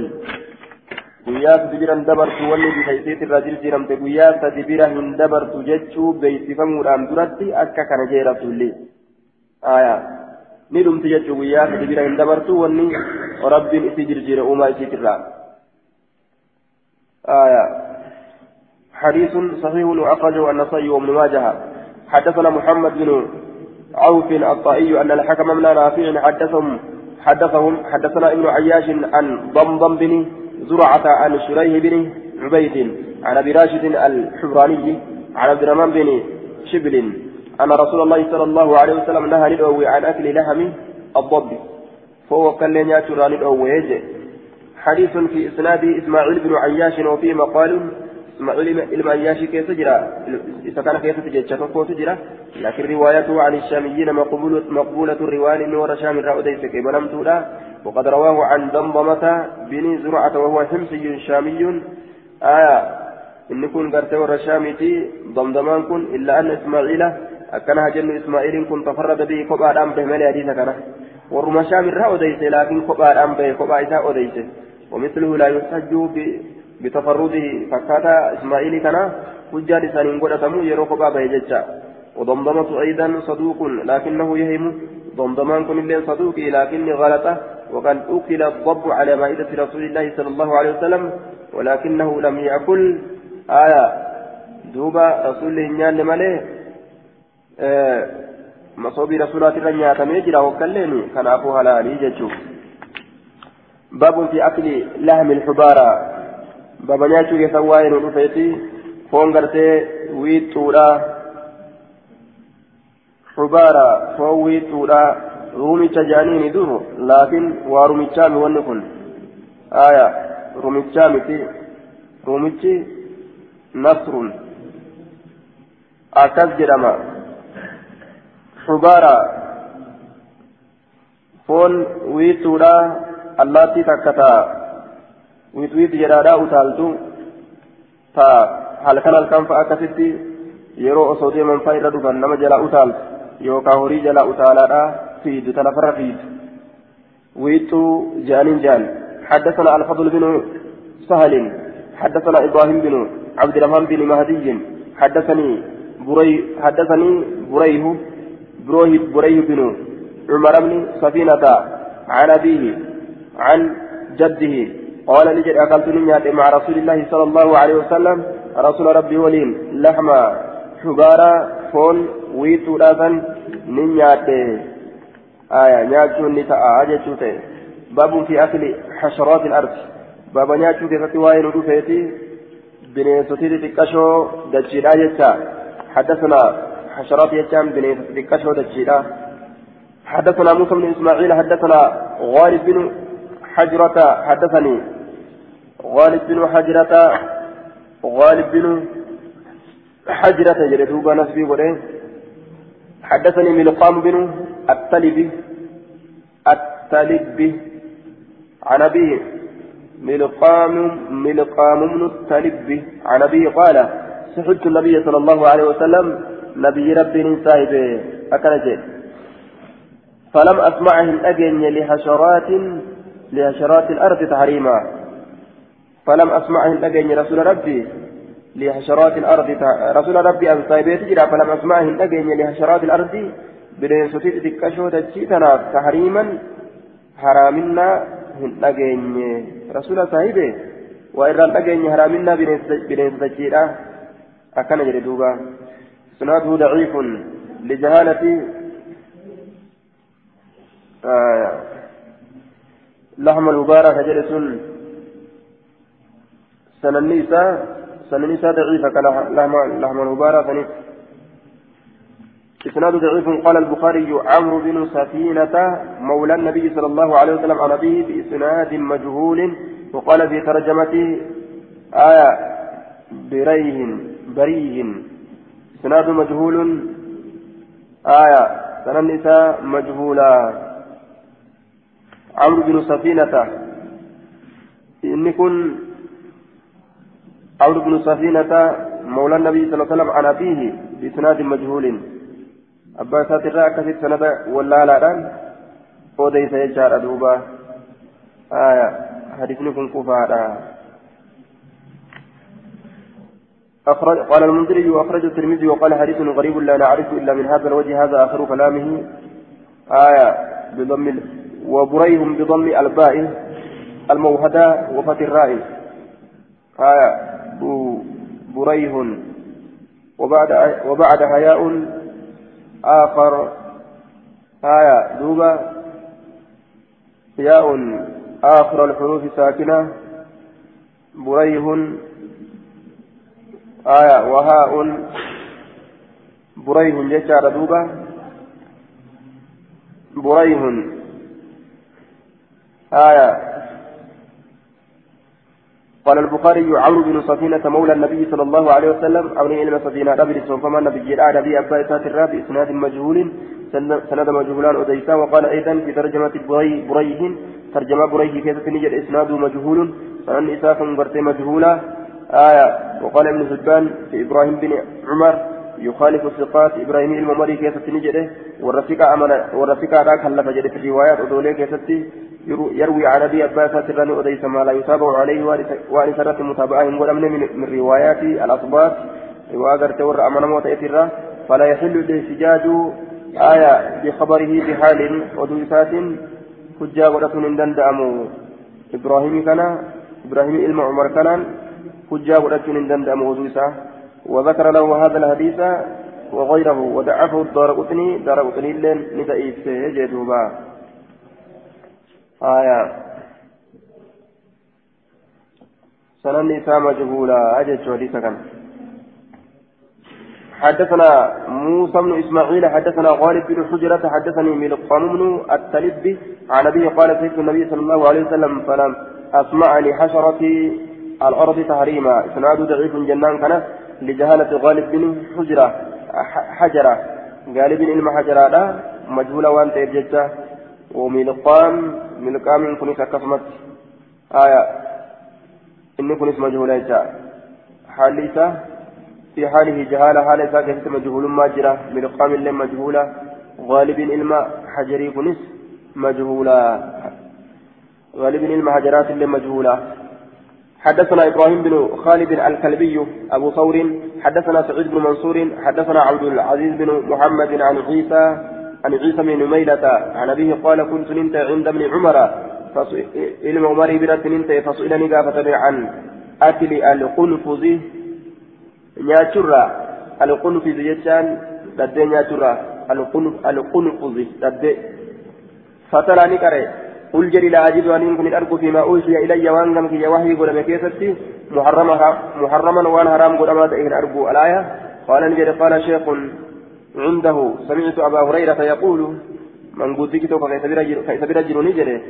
guyyaa sadi bira hin dabartu wanni bifa isiitirraa jijjiiramte guyyaa sadi bira hin dabartu jechuu beeksifamuudhaan duratti akka kana jee rasuulli aayaa ni dhumti jechuu guyyaa sadi bira hin dabartu wanni rabbiin isii jirjiire uumaa isiitirraa aayaa حديث صحيح أخرجه النصي وابن ماجه. حدثنا محمد بن عوف الطائي أن الحكم من نافع حدثهم حدثهم حدثنا ابن عياش عن ضمضم بن زرعة عن شريه بن عبيد عن أبي راشد الحبراني عن عبد الرحمن بن شبل أن رسول الله صلى الله عليه وسلم نهى للأوي عن أكل لحم الضب. فهو كان يأتي الأوي حديث في إسناد إسماعيل بن عياش وفيه مقال إلما ياشي كيف جرى إذا كان كيف تجد شكوكو تجرى لكن روايته عن الشاميين مقبولة, مقبولة الرواية نور شام الرأوديس كيف نمتولا وقد رواه عن ضمضمة بن زرعة وهو حمصي شامي آية إن كن قرتي ورشامتي ضمضمان كن إلا أن إسماعيل أكنها جن إسماعيل كن تفرد به كبار أم به ملي حديث كنا ورما شام الرأوديس لكن كبار أم به إساء أوديس ومثله لا يحتج بتفرده فكاتا إسماعيل كان حجة لسان قدتم يروق بابا يججا. وضمضمة أيضا صدوق لكنه يهم ضمضمان كن اللين صدوق لكن غلطة. وقد أكل الضب على مائدة رسول الله صلى الله عليه وسلم ولكنه لم يأكل. آية. دوبا رسول الله ماليه آه مصوبي رسولات الرنيا تميجرا وكليني. كان أبو هلالي ججو باب في أكل لحم الحبارة. Baba nyaachuu keessan waa'ee nu dhufeeti foon gartee wiixxuudha xubaara foon wiixxuudha ruumicha jaaniini duru laakiin waa rumichaami wanni kun aya rumichaa miti ruumichi nasrun akkas jedhama xubaara foon wiixxuudha allaattii takka ta'a wiitwiit jedhaadhaa utaaltu ta halkan halkan fa'a akkasitti yeroo osoo deeman fa'a irra dhufan nama jalaa utaaltu yookaan horii jalaa utaalaadhaa fiidu ta lafarra fiidu wiixxuu ja'aniin ja'an حدثنا الفضل بن سهل حدثنا إبراهيم بن عبد الرحمن بن مهدي حدثني بري حدثني بريه بريه بريه بن عمر بن سفينة عن أبيه عن جده قال نجد أكلت نيات مع رسول الله صلى الله عليه وسلم. رسول ربي ولين لحم حبارا فون ويتو لازن نيات آية نياتشو نتاء أجتشو باب في أكل حشرات الأرض. باب نياتشو كيف تواين ودفيتي بنيتوتي تكشو دجيلا جتا حدثنا حشرات يتام بنيتوتي تكشو دجيلا حدثنا موسى بن إسماعيل حدثنا غالب بن حجرة حدثني غالب بن حجرة غالب بن حجرة جلدوبا نسبي وليه حدثني ملقام بن التلبي التلبي عن أبيه ملقام ملقام بن التلبي عن أبيه قال سحبت النبي صلى الله عليه وسلم نبي ربي صاحب أكل فلم أسمعهم أجن لحشرات لحشرات الأرض تحريما. فلم أسمعهم أجن رسول ربي لحشرات الأرض رسول ربي أن صاحبيت جرا فلم أسمعهم أجن لحشرات الأرض بين ستيت تكشو تجيتنا تحريما حرامنا hin dhageenye rasuula saahibe waa irraan dhageenye haraaminaa bineensa dachiidha akkana jedhe duuba isnaaduhu daciifun lijahaalati المبارك جلس سننيسا سننيسا ضعيفة لحم المبارك إسناد ضعيف. قال البخاري عمرو بن سفينة مولى النبي صلى الله عليه وسلم عن أبيه بإسناد مجهول. وقال في ترجمته آية بريه بريه. إسناد مجهول. آية سنن النساء مجهولا. عمرو بن سفينة إن كن عمرو بن سفينة مولى النبي صلى الله عليه وسلم عن أبيه بإسناد مجهول. abbaa isaatirraa akkasitti sanada wallaaladhaan odeysa jechaadha duuba aya hadisni kun kufaadha أخرج قال المنذري وأخرج الترمذي وقال حديث غريب لا نعرفه إلا من هذا الوجه هذا آخر كلامه. آية. بضم وبريهم بضم الباء الموهدة وفتح الراء آية. بريه وبعد وبعد حياء آخر. آية دوبا ياء آخر الحروف ساكنة. بريه. آية وهاء. بريه ججار دوبا بريه. آية قال البخاري عمرو بن صفينة مولى النبي صلى الله عليه وسلم أبني علم سفينة أبي فما نبي الآن نبي أبا إسات الرابي إسناد مجهول سند مجهولان أديسا وقال أيضا في ترجمة بري بريه ترجمة بريه كيف نجد إسناد مجهول فأن إسافا برتي مجهولا آية وقال ابن حبان في إبراهيم بن عمر يخالف الثقات إبراهيم الممري كيف نجده والرفيق أمن والرفيق أراك هل فجد في الروايات أدولي كيف يروي عن أبي عباس سرا أديس ما لا يتابع عليه وأن سرت متابعة من, من روايات الأصبات وأجر تور أمن موت إترا فلا يحل الاحتجاج آية بخبره بحال ودوسات حجة ورسول دندأم. إبراهيم كان إبراهيم إلما عمر كان حجة ورسول دندأم ودوسا وذكر له هذا الحديث وغيره. ودعفه الدار قطني. دار قطني لين نتائج جدوبا آية. سنن إساء مجهولا. أجد حديثا كان حدثنا موسى بن إسماعيل حدثنا غالب بن حجرة حدثني ملقام بن التلب عن أبيه قال سيدنا النبي صلى الله عليه وسلم فلم أسمع لحشرة الأرض تحريما. إسناد ضعيف جنان كان لجهالة غالب بن حجرة. حجرة. غالب بن حجرة مجهولة وأنت يرججة وملقام ملقام كنس أكسمت آية. إن كنس مجهولة جاء حاليسة. في حاله جهالة حال كنت مجهول؟ ما جرى. ملقام لم مجهولة. غالب الماء حجري كنس مجهولة. غالب الماء حجرات لم مجهولة. حدثنا إبراهيم بن خالد الكلبي أبو ثور. حدثنا سعيد بن منصور. حدثنا عبد العزيز بن محمد عن عيسى. عن عيسى بن نميلة عن أبيه قال كنت ننت عند ابن عمر إلى عمر بن ننت فسئلني قافة عن أكل القنفذ. نياتشرا القنفذ يجان ددي نياتشرا القنفذ ددي فتلا نكره قل جري لا أجد أن يكون الأرض فيما أوحي إلي وأن لم في وحي قل مكيستي محرما محرما وأن حرام قل ما تئه الأرض الآية. قال نجد قال شيخ عنده سمعت أبا هريرة يقول من قد ذكرت كيف برجل نجد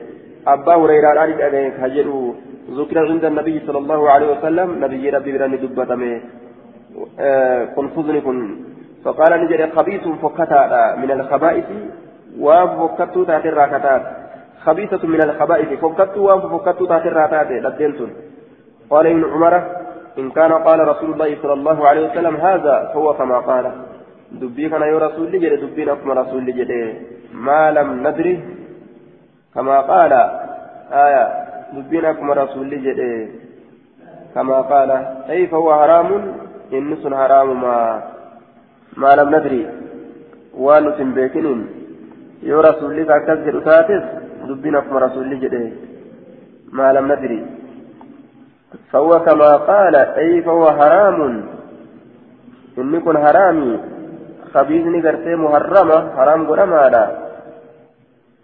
أبا هريرة رأيت أبيك هجروا ذكر عند النبي صلى الله عليه وسلم نبي ربي براني دبتمي كن فضني كن. فقال نجد خبيث فكتا من الخبائث وفكتو تاتي الراكتات خبيثة من الخبائث فكتوا وان فكتوا تحت الراتات لدينتون قال ابن عمر إن كان قال رسول الله صلى الله عليه وسلم هذا هو كما قال. يا رسول لي جدي دبي نكما رسول لي جدي ما لم ندري كما قال آية دبي نكما رسول لي جدي كما قال أي فهو حرام إنس حرام ما ما لم ندري وانس بيكنين يا رسول لي كاكز تاتس دبين أكما رسول جده ما لم ندري فهو كما قال أي فهو حرام إن يكون حرامي خبيثني قرتي محرمة حرام قرما لا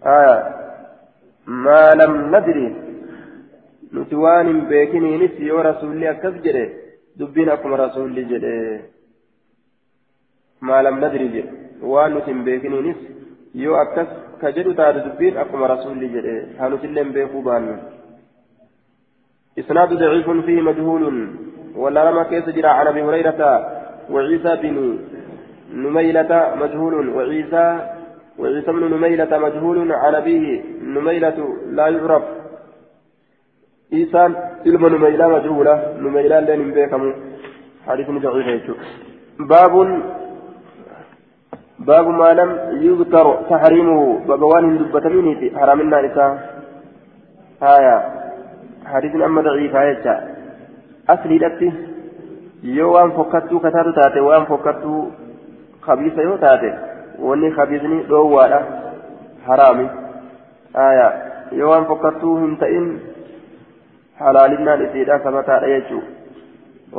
آه ما لم ندري. نتوان بيكني نسي ورسولي أكس جده دبين أكما رسولي جده ما لم ندري جده وان نتم بيكني نسي. يو أكس كجدو تاد دبين أقوم رسول جده هانو سلم بيكو بانو. إسناد ضعيف فيه مجهول. ولا لما كيس جرى عن أبي هريرة وعيسى بن نميلة مجهول وعيسى وعيسى بن نميلة مجهول عن أبيه نميلة لا يعرف. عيسى علم نميلة مجهولة نميلة لين بيكم. حديث ضعيف باب باب ما لم يذكر تحريمه بابوان دبتميني حرامنا نساء. آية حديث أما ضعيف آية أصلي yoo waan fokkattuu kataatu taate waan fokkattuu kabiisni dhoowwaadha haraami aya yoo waan fokkattuu hin ta'in halaalinnaan isiidha sabataadha jechuu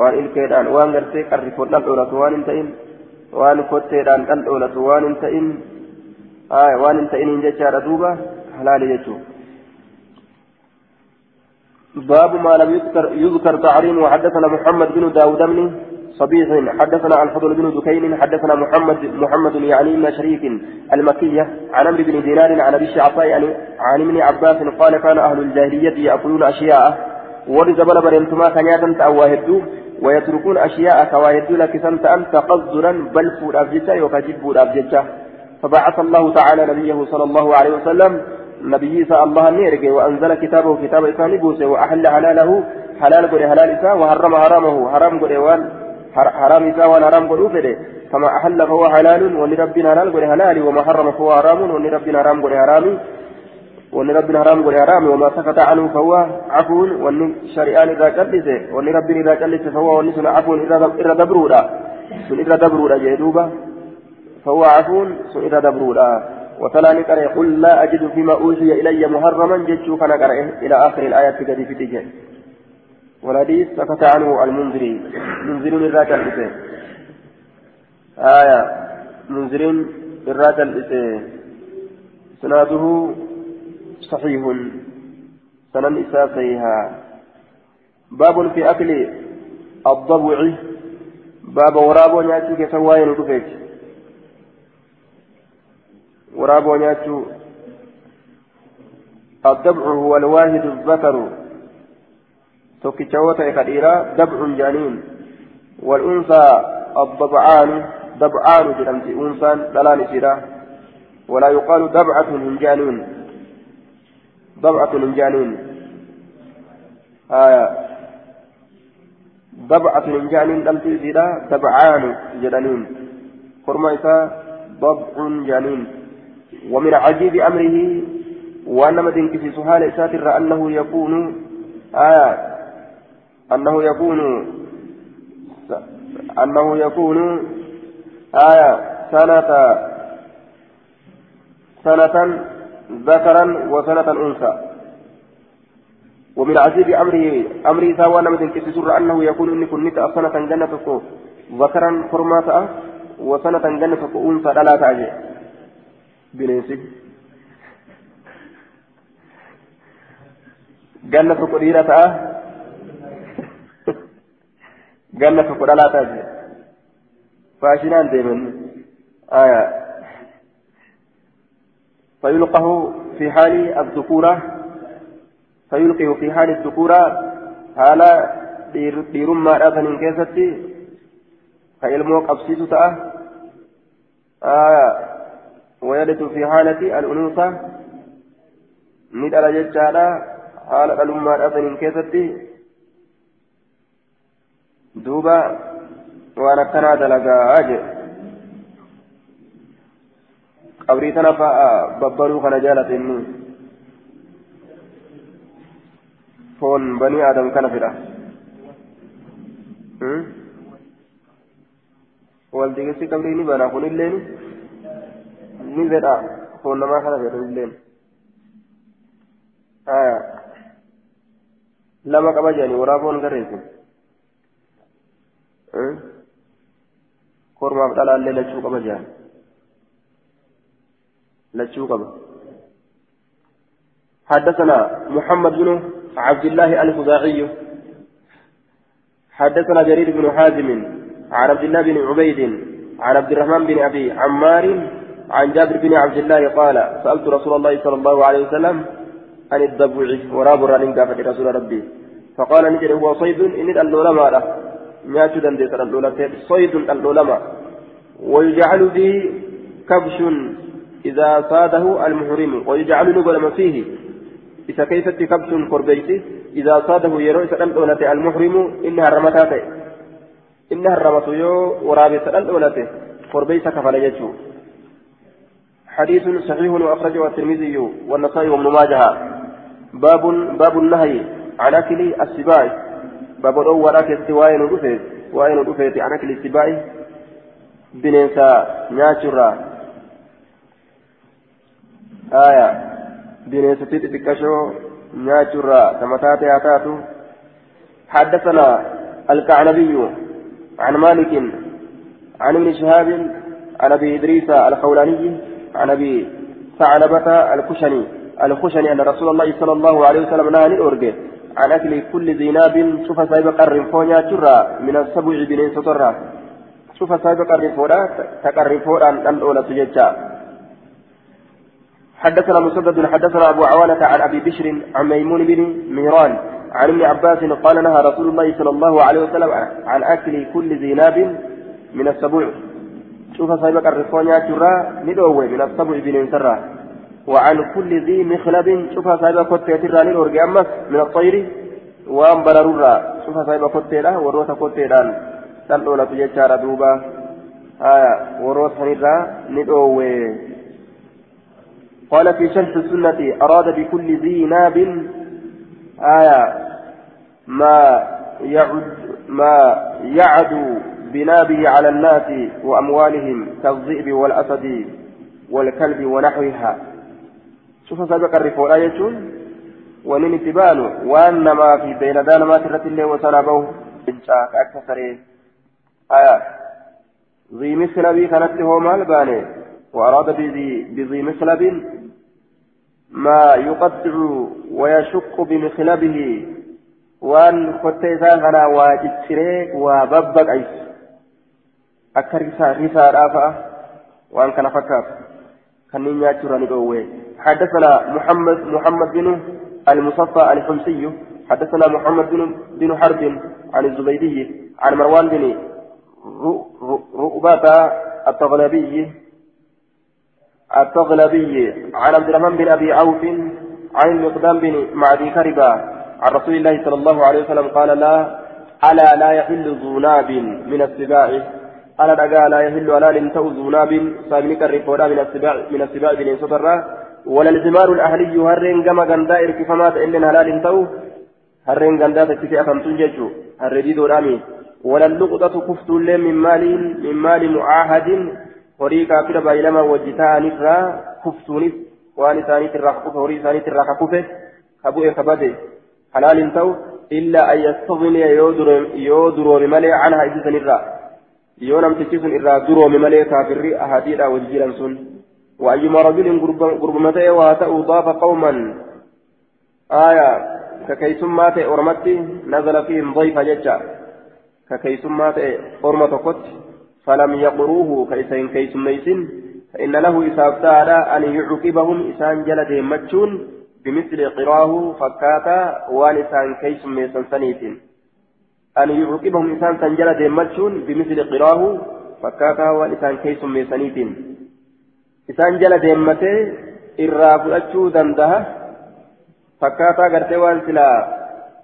waan ilkeedhaan waan gartee qarrifoodhaan dhoolatu waan hin ta'in waan kotteedhaan dhandhoolatu waan hin ta'in waan hin ta'iniin jechaadha duuba halaali jechuun باب ما لم يذكر يذكر تعريمه حدثنا محمد بن داود بن صبيح حدثنا الفضل بن دكين حدثنا محمد محمد يعني من شريك المكية عن عمرو بن دينار عن أبي الشعصاء يعني عن ابن عباس قال كان أهل الجاهلية يأكلون أشياء ورزبل برمتما كان ياتم تأواهدوه ويتركون أشياء كواهد لك سنت أن تقصدرا بل فود أبجتا وكجب أبجتا فبعث الله تعالى نبيه صلى الله عليه وسلم نبي صلى الله نيرك وأنزل كتابه كتاب إساني بوسه وأحل حلاله حلال قري حلال إسان وحرم حرامه حرام قري حرام إسان وان حرام قري فده فما أحل فهو حلال ولربنا حلال قري حلال وما حرم فهو حرام ولربنا حرام قري حرام وان ربنا حرام قل حرام وما سكت عنه فهو عفو وان شريان اذا قلت وان ربنا اذا قلت فهو وان سن عفو اذا دبرودا سن اذا دبرودا جيدوبا فهو عفو سن اذا دبرودا وتلا نقرأ قل لا أجد فيما أوحي إلي محرما جدت فنقرأ إلى آخر الآية قد في تجاه والحديث سكت عنه المنذرين. منذرين الراك الإسلام. آية. منذرين الراك الإسلام. سناده صحيح. سنن إساسيها باب في أكل الضبع. باب ورابو نياتي كسواين رفيت ورابو نياتي الضبع هو الواحد الذكر. توكيتشوتا كديرا دبع جانين والأنثى الضبعان دبعان جرمت أنثى دلان سيرا ولا يقال دبعة من جانين ضبعة من جانين آية ضبعة من جانين لم تزيدا تبعان جنانين فرما ضبع جانين ومن عجيب أمره وأن مدن كسي سهال ساتر أنه يكون آية أنه يكون أنه يكون آية سنة سنة ذكرا وسنة أنثى. ومن عجيب أمره أمره سوى نمد سر أنه يكون إن كنت سنة جنة ذكرا فرماتا وسنة جنة أنثى لا تأجي بنيسي. جنة قديرة. جنة قديرة لا تأجي فاشنان ديمن آية فيلقه في حال الذكورة فيلقه في حال الذكورة حال dhiirummaa dhaataniin keessatti ka ilmoo qabsiisu ta'a. ويلد في حالة الأنوثة ندل ججالا حالة الأمة الأثنين كيستي دوبا وأنا كنا دلقا أجل قبري تنفع ببرو كان جالت إني فون بني آدم كان فدا waldigisi qabrii ni bana kun illeen ni fedha foon namaa kana fedhu illeen haya lama qaba jedhani waraaboon garreessin kormaaf dhalaallee lachuu qaba jedhan lachuu qaba حدثنا محمد بن عبد الله الخزاعي حدثنا جرير بن حازم عن عبد الله بن عبيد عن عبد الرحمن بن ابي عمار عن جابر بن عبد الله قال سالت رسول الله صلى الله عليه وسلم عن الضبع وراب الرنين قافت رسول ربي فقال نجري هو صيد ان اللولما له نياتو دندت اللولما صيد اللولما ويجعل به كبش إذا صاده المحرم ويجعل نقل فيه. إذا كيفت كبش قربيتي إذا صاده يروي دولته المحرم إنها رمتاته إنها الرمت يو ورابي سلام دولته قربيت يجو. حديث صحيح وأخرجه الترمذي والنسائي وابن ماجه. باب باب النهي عن أكل السباع. باب الأول أكل وين ودفت وين ودفت عن أكل السباع بننسى ناتشرا آية بننسى تتبكشو ناتشرا كما تاتي أتاتو حدثنا الكعنبي عن مالك عن ابن شهاب عن ابي ادريس الخولاني عن ابي ثعلبة الخشني الخشني ان رسول الله صلى الله عليه وسلم نهى الاورجي عن أكل كل ذي ناب شوف سايب قرنفونيا ترى من السبع بنين سترى شوف سايب قرنفونا تقرنفونا ان الاولى تججا حدثنا مسدد حدثنا أبو عوانة عن أبي بشر عن ميمون بن مهران عن ابن عباس قال نهى رسول الله صلى الله عليه وسلم عن أكل كل ذي ناب من السبوع شوف صاحبك الرفونيا ترى ندوة من السبوع بن سرى وعن كل ذي مخلب. شوف صاحبك كتة ندوه أمس من الطير وأن بررورا شوف صاحبك كتة وروت كتة تلو لتججار دوبا. آية وروت هنرا ندوه. قال في شرح السنة أراد بكل ذي ناب. آية ما يعد ما يعد بنابه على الناس وأموالهم كالذئب والأسد والكلب ونحوها. شوف سابق الرفوع يجون ونين تبان وأنما في بين دان ما ترت الله وسلبه إنشاء أكثر آية ذي مثل بي كانت هو مال باني وأراد بذي, بذي مثلب ما يقطع ويشق بمخلبه وان فتيسا غنا واجتري وببق أيس. اكر رسا رسا رافا وان كان فكاف. كان ياتراني دوي حدثنا محمد محمد بن المصفى الحمصي. حدثنا محمد بن بن حرب عن الزبيدي عن مروان بن رؤبة التغلبي التغلبي عن عبد الرحمن بن أبي عوف عن المقدام بن معدي كربا عن رسول الله صلى الله عليه وسلم قال لا ألا لا يحل ذو من السباع. ألا دقا لا يحل ولا لنتو ذو ناب سابنك الرفودا من السباع من السباع بن سطرة ولا الزمار الأهلي هرين كما غندا إركفمات إلا لا لنتو هرين غندا تكفي أفهمتون جيجو هرين دورامي ولا اللقطة كفت من مال من مال معاهد ta'anirraa kuftuunis waan isaaniitirraa ka kufe horii isaaniitirraa ka kufe ka bu'e ka bade halaal hin ta'u illaa an yastagniya yoo duroomi malee canhaa isisanirraa yoo namtichi sun irraa duroomi malee kaafirri ahadiidha wajji jiran sun وأيما رجل قربمتي واتأوا ضاف قوما آية ككيسما تأي أرمتي نزل فيهم ضيف ججا ككيسما تأي أرمة قط فلم يقروه كيسين كيسميسين فإن له إساف تعالى أن يعقبهم إسان جلد مجون بمثل قراه فكاتا وانسان كيسميسن سنيتين أن يعقبهم إسان سنجلد مجون بمثل قراه فكاتا وانسان كيسميسنيتين إسان جلد متي irraa fudhachuu danda'a fakkaataa gartee waan silaa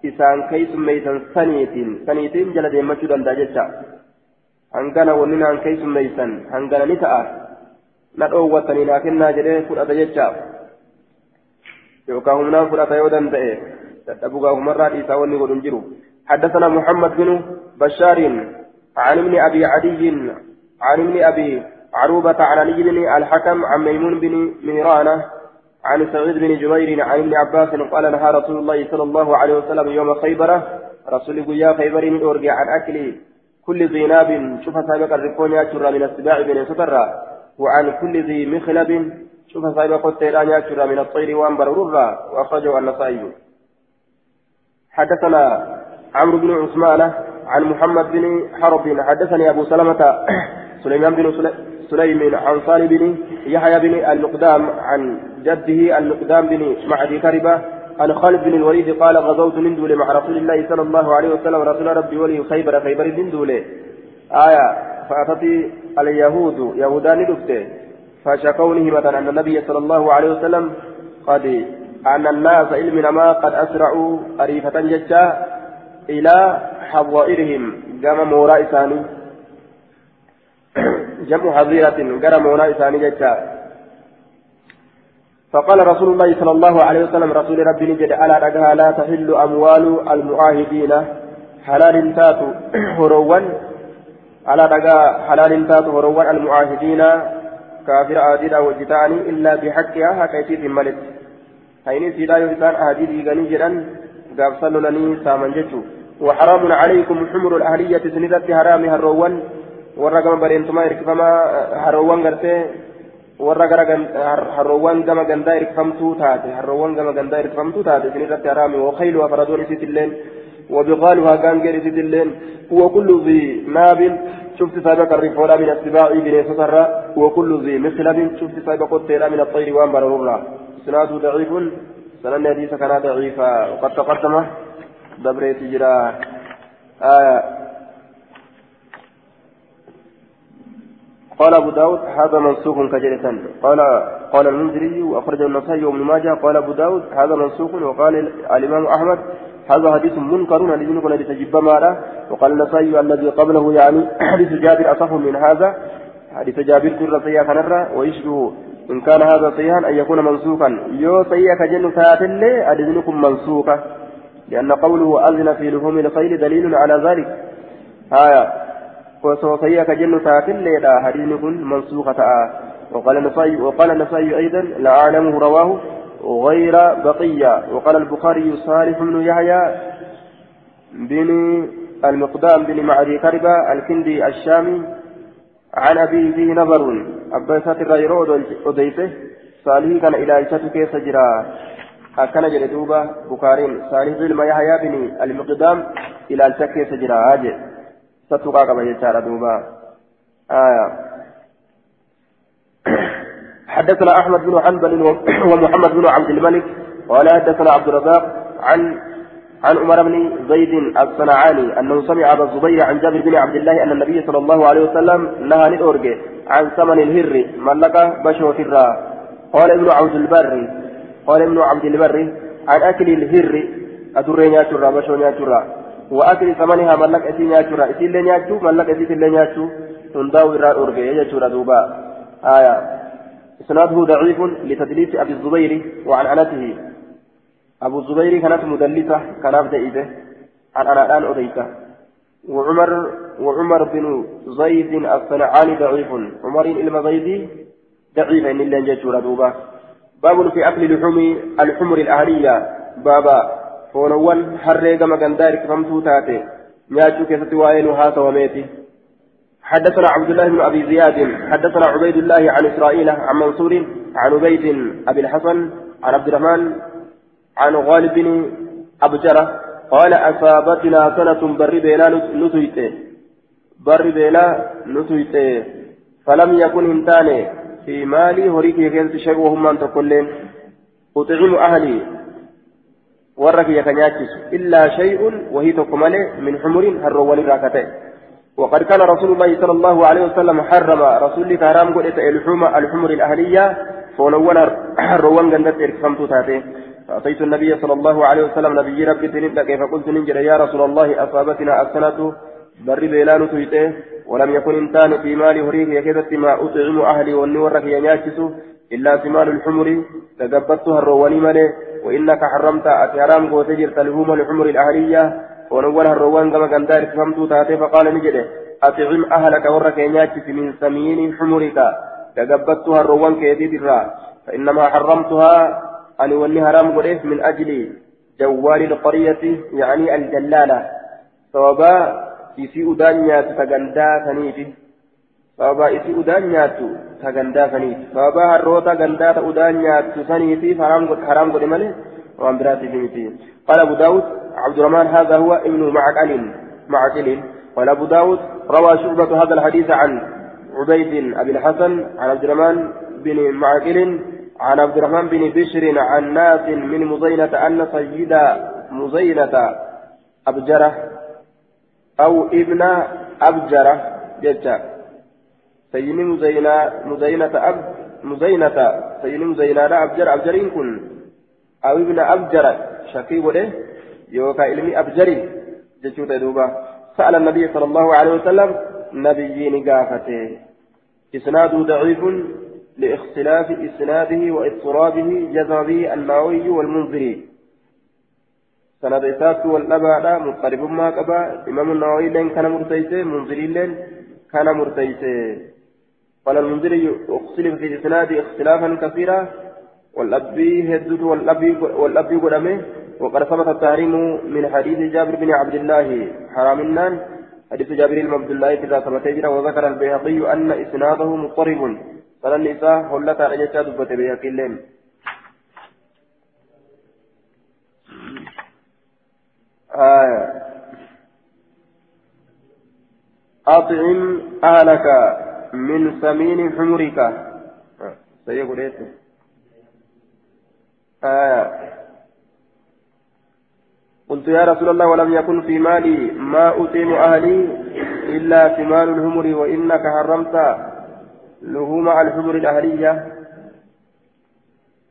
isaan keeysummeeysan saniitiin saniitiin jala deemmachuu danda'a jecha hangana wanni naan keeysummeeysan hangana ni ta'a na dhoowwatanii naa kennaa jedhee fudhata jecha yookaan humnaan fudhata yoo danda'e dadhabugaa humarraa dhiisaa wanni godhun jiru حدثنا محمد بن بشار عن ابن أبي عدي عن ابن أبي عروبة عن علي بن الحكم عن ميمون بن مهرانة عن سعيد بن جبير عن ابن عباس قال نهى رسول الله صلى الله عليه وسلم يوم خيبر رسول يا خيبر أرجع عن أكل كل ذي ناب. شوف سابق الركون يا من السباع بن سترة وعن كل ذي مخلب. شوف سابق التيران يا من الطير وأنبر ررة وأخرجه النسائي. حدثنا عمرو بن عثمان عن محمد بن حرب. حدثني أبو سلمة سليمان بن سليم عن صالح بن يحيى بن المقدام عن جده المقدام بن معدي كربة عن خالد بن الوليد قال غزوت من دولة مع رسول الله صلى الله عليه وسلم. رسول ربي ولي خيبر خيبر من دولة. آية فأتت اليهود يهودان دفته فشكوا نهمة أن النبي صلى الله عليه وسلم قد أن الناس علم ما قد أسرعوا أريفة ججا إلى حظائرهم. قام موراء ثاني جمع حظيرة. قرى موراء ثاني ججا فقال رسول الله صلى الله عليه وسلم رسول ربي نجد ألا رجها لا تحل أموال المعاهدين حلال تات هروا ألا رجا حلال تات هروا المعاهدين كافر عادل وجتاني إلا بحقها؟ في الملك هيني سيدا يوسان أهدي غني جدا صلوا لني سامن جتو. وحرام عليكم حمر الأهلية سندت حرام هروا ورقم برينتما إركفما هروا غرتي warra gara harroowwan gama gandaa irkifamtuu taate harroowwan gama gandaa irkifamtuu taate isin irratti haraami wakayluha faradoon isiitilleen وبغالها كان غير سيدلين وكل ذي ناب شفت سابق الرفولا من السباع بن سسرة. وكل ذي مخلب شفت سابق الطير من الطير وان بررورا سناد ضعيف. سنن حديث كان ضعيفا. وقد تقدم. دبر تجرا آية. قال أبو داود هذا منسوخ كجلة قال قال المنذري وأخرجه النسائي وابن ماجه. قال أبو داود هذا منسوخ. وقال الإمام أحمد هذا حديث منكر. الذي كنا لتجب ماله. وقال النسائي الذي قبله يعني حديث جابر أصح من هذا. حديث جابر كر سيئة كنرة. ويشبه إن كان هذا صحيحا أن يكون منسوخا. يو سيئة كجن فاتل أدنكم منسوخة. لأن قوله أذن في لحوم الخيل دليل على ذلك. آية. وسوف كجن ساكن ليلا حديث منسوخة. وقال النسائي وقال النسائي أيضا لا أعلمه رواه غير بقية. وقال البخاري صالح بن يحيى بن المقدام بن معدي كربة الكندي الشامي عن أبي فيه نظر. أبا ساتر غيره أديته صالح كان إلى إيشة كيس جرا أكن جلدوبة بخارين صالح بن يحيى بن المقدام إلى إيشة كيس جرا أجل ستوقع كما يجعل دوبا آية حدثنا أحمد بن حنبل ومحمد بن عبد الملك قال حدثنا عبد الرزاق عن عن عمر بن زيد الصنعاني أنه سمع أبا الزبير عن جابر بن عبد الله أن النبي صلى الله عليه وسلم نهى للأورج عن ثمن الهر ملك بشو فرا قال ابن عبد البر قال ابن عبد البر عن أكل الهر أدري ناتشرا بشو ناتشرا وأكل ثمنها ملك أسي نياتشورا إسي اللي نياتشو ملك أسي اللي نياتشو تنداو إرى أرغي يجتشورا دوبا. آية. إسناده ضعيف لتدليس أبي الزبير وعن عنته أبو الزبير كانت مدلسة كان أبدأ عن أنا الآن أديته وعمر وعمر بن زيد الصنعاني ضعيف. عمر إلما زيدي ضعيف إن الله جتشورا دوبا. باب في أكل لحوم الحمر الأهلية. بابا gama gandaa hirkifamtuu taate nyaachuu keessatti waa'ee nu haasawameeti حدثنا عبد الله بن أبي زياد. حدثنا عبيد الله عن إسرائيل عن منصور عن عبيد أبي الحسن عن عبد الرحمن عن غالب بن ابجره قال أصابتنا سنة بر بيلا نسيت بر بيلا نسيت فلم يكن هنتان في مالي هريك يكنت شيء وهم ان تقولين. أطعم أهلي. ورك يكنياتش إلا شيء وهي تقمل من حمر هرول راكتة. وقد كان رسول الله صلى الله عليه وسلم حرم رسول حرام قلت الحوم الحمر الأهلية. فولون روان قندت إركفمت تاتي. فأتيت النبي صلى الله عليه وسلم. نبي ربي تنبدا كيف قلت ننجر يا رسول الله أصابتنا السنة بر بيلان تيته ولم يكن إنسان في مال هريه يكدت ما أطعم أهلي والنور ينياكس إلا ثمار الحمر تقبضتها الرواني مالي وإنك حرمت أتحرام قوتجر تلهوم الحمر الأهلية ونول هروان كما كان دار فهمتو تاتي فقال نجده أطعم أهلك ورك يناتي من سمين حمرك تقبضتها الروان كيدي درا فإنما حرمتها أن ولي هرام قريف من أجل جوال القرية يعني الجلالة صوابا يسي أدانيا تتغندا ثنيفي صوابا يسي أدانيا تتغندا ثنيفي صوابا هروتا غندا أدانيا تثنيفي حرام قد ملي وأن براتي في قال أبو داود عبد الرحمن هذا هو ابن معقل معقل قال أبو داود روى شعبة هذا الحديث عن عبيد أبي الحسن عن عبد الرحمن بن معقل عن عبد الرحمن بن بشر عن ناس من مزينة أن سيد مزينة أبجرة أو ابن أبجرة جدا سيد مزينة مزينة أب مزينة. سيد مزينة أبجر أبجرين كن. أو ابن أبجرة شكي يوكا علمي أبجري جتشوت دوبا سأل النبي صلى الله عليه وسلم نبيين قافته. إسناده ضعيف لإختلاف إسناده وإضطرابه جزم به النووي والمنذري. سند إساس والأبا مضطرب ما قبا إمام النووي لين كان مرتيسه منذري لين كان مرتيسه قال المنذري اختلف في الإسناد اختلافا كثيرا والأبي هدد والأبي والأبي قدمه وقد ثبت التحريم من حديث جابر بن عبد الله حرام النان حديث جابر بن عبد الله إذا ثبت هجرة وذكر البيهقي أن إسناده مضطرب فلن النساء هلت على جسد دبت بيهقي اللين آه. أطعم أهلك من سمين حمرك. سيقول إية آه. قلت يا رسول الله ولم يكن في مالي ما أتيم أهلي إلا ثمار الهمر وإنك حرمت لهوم الحمر الأهلية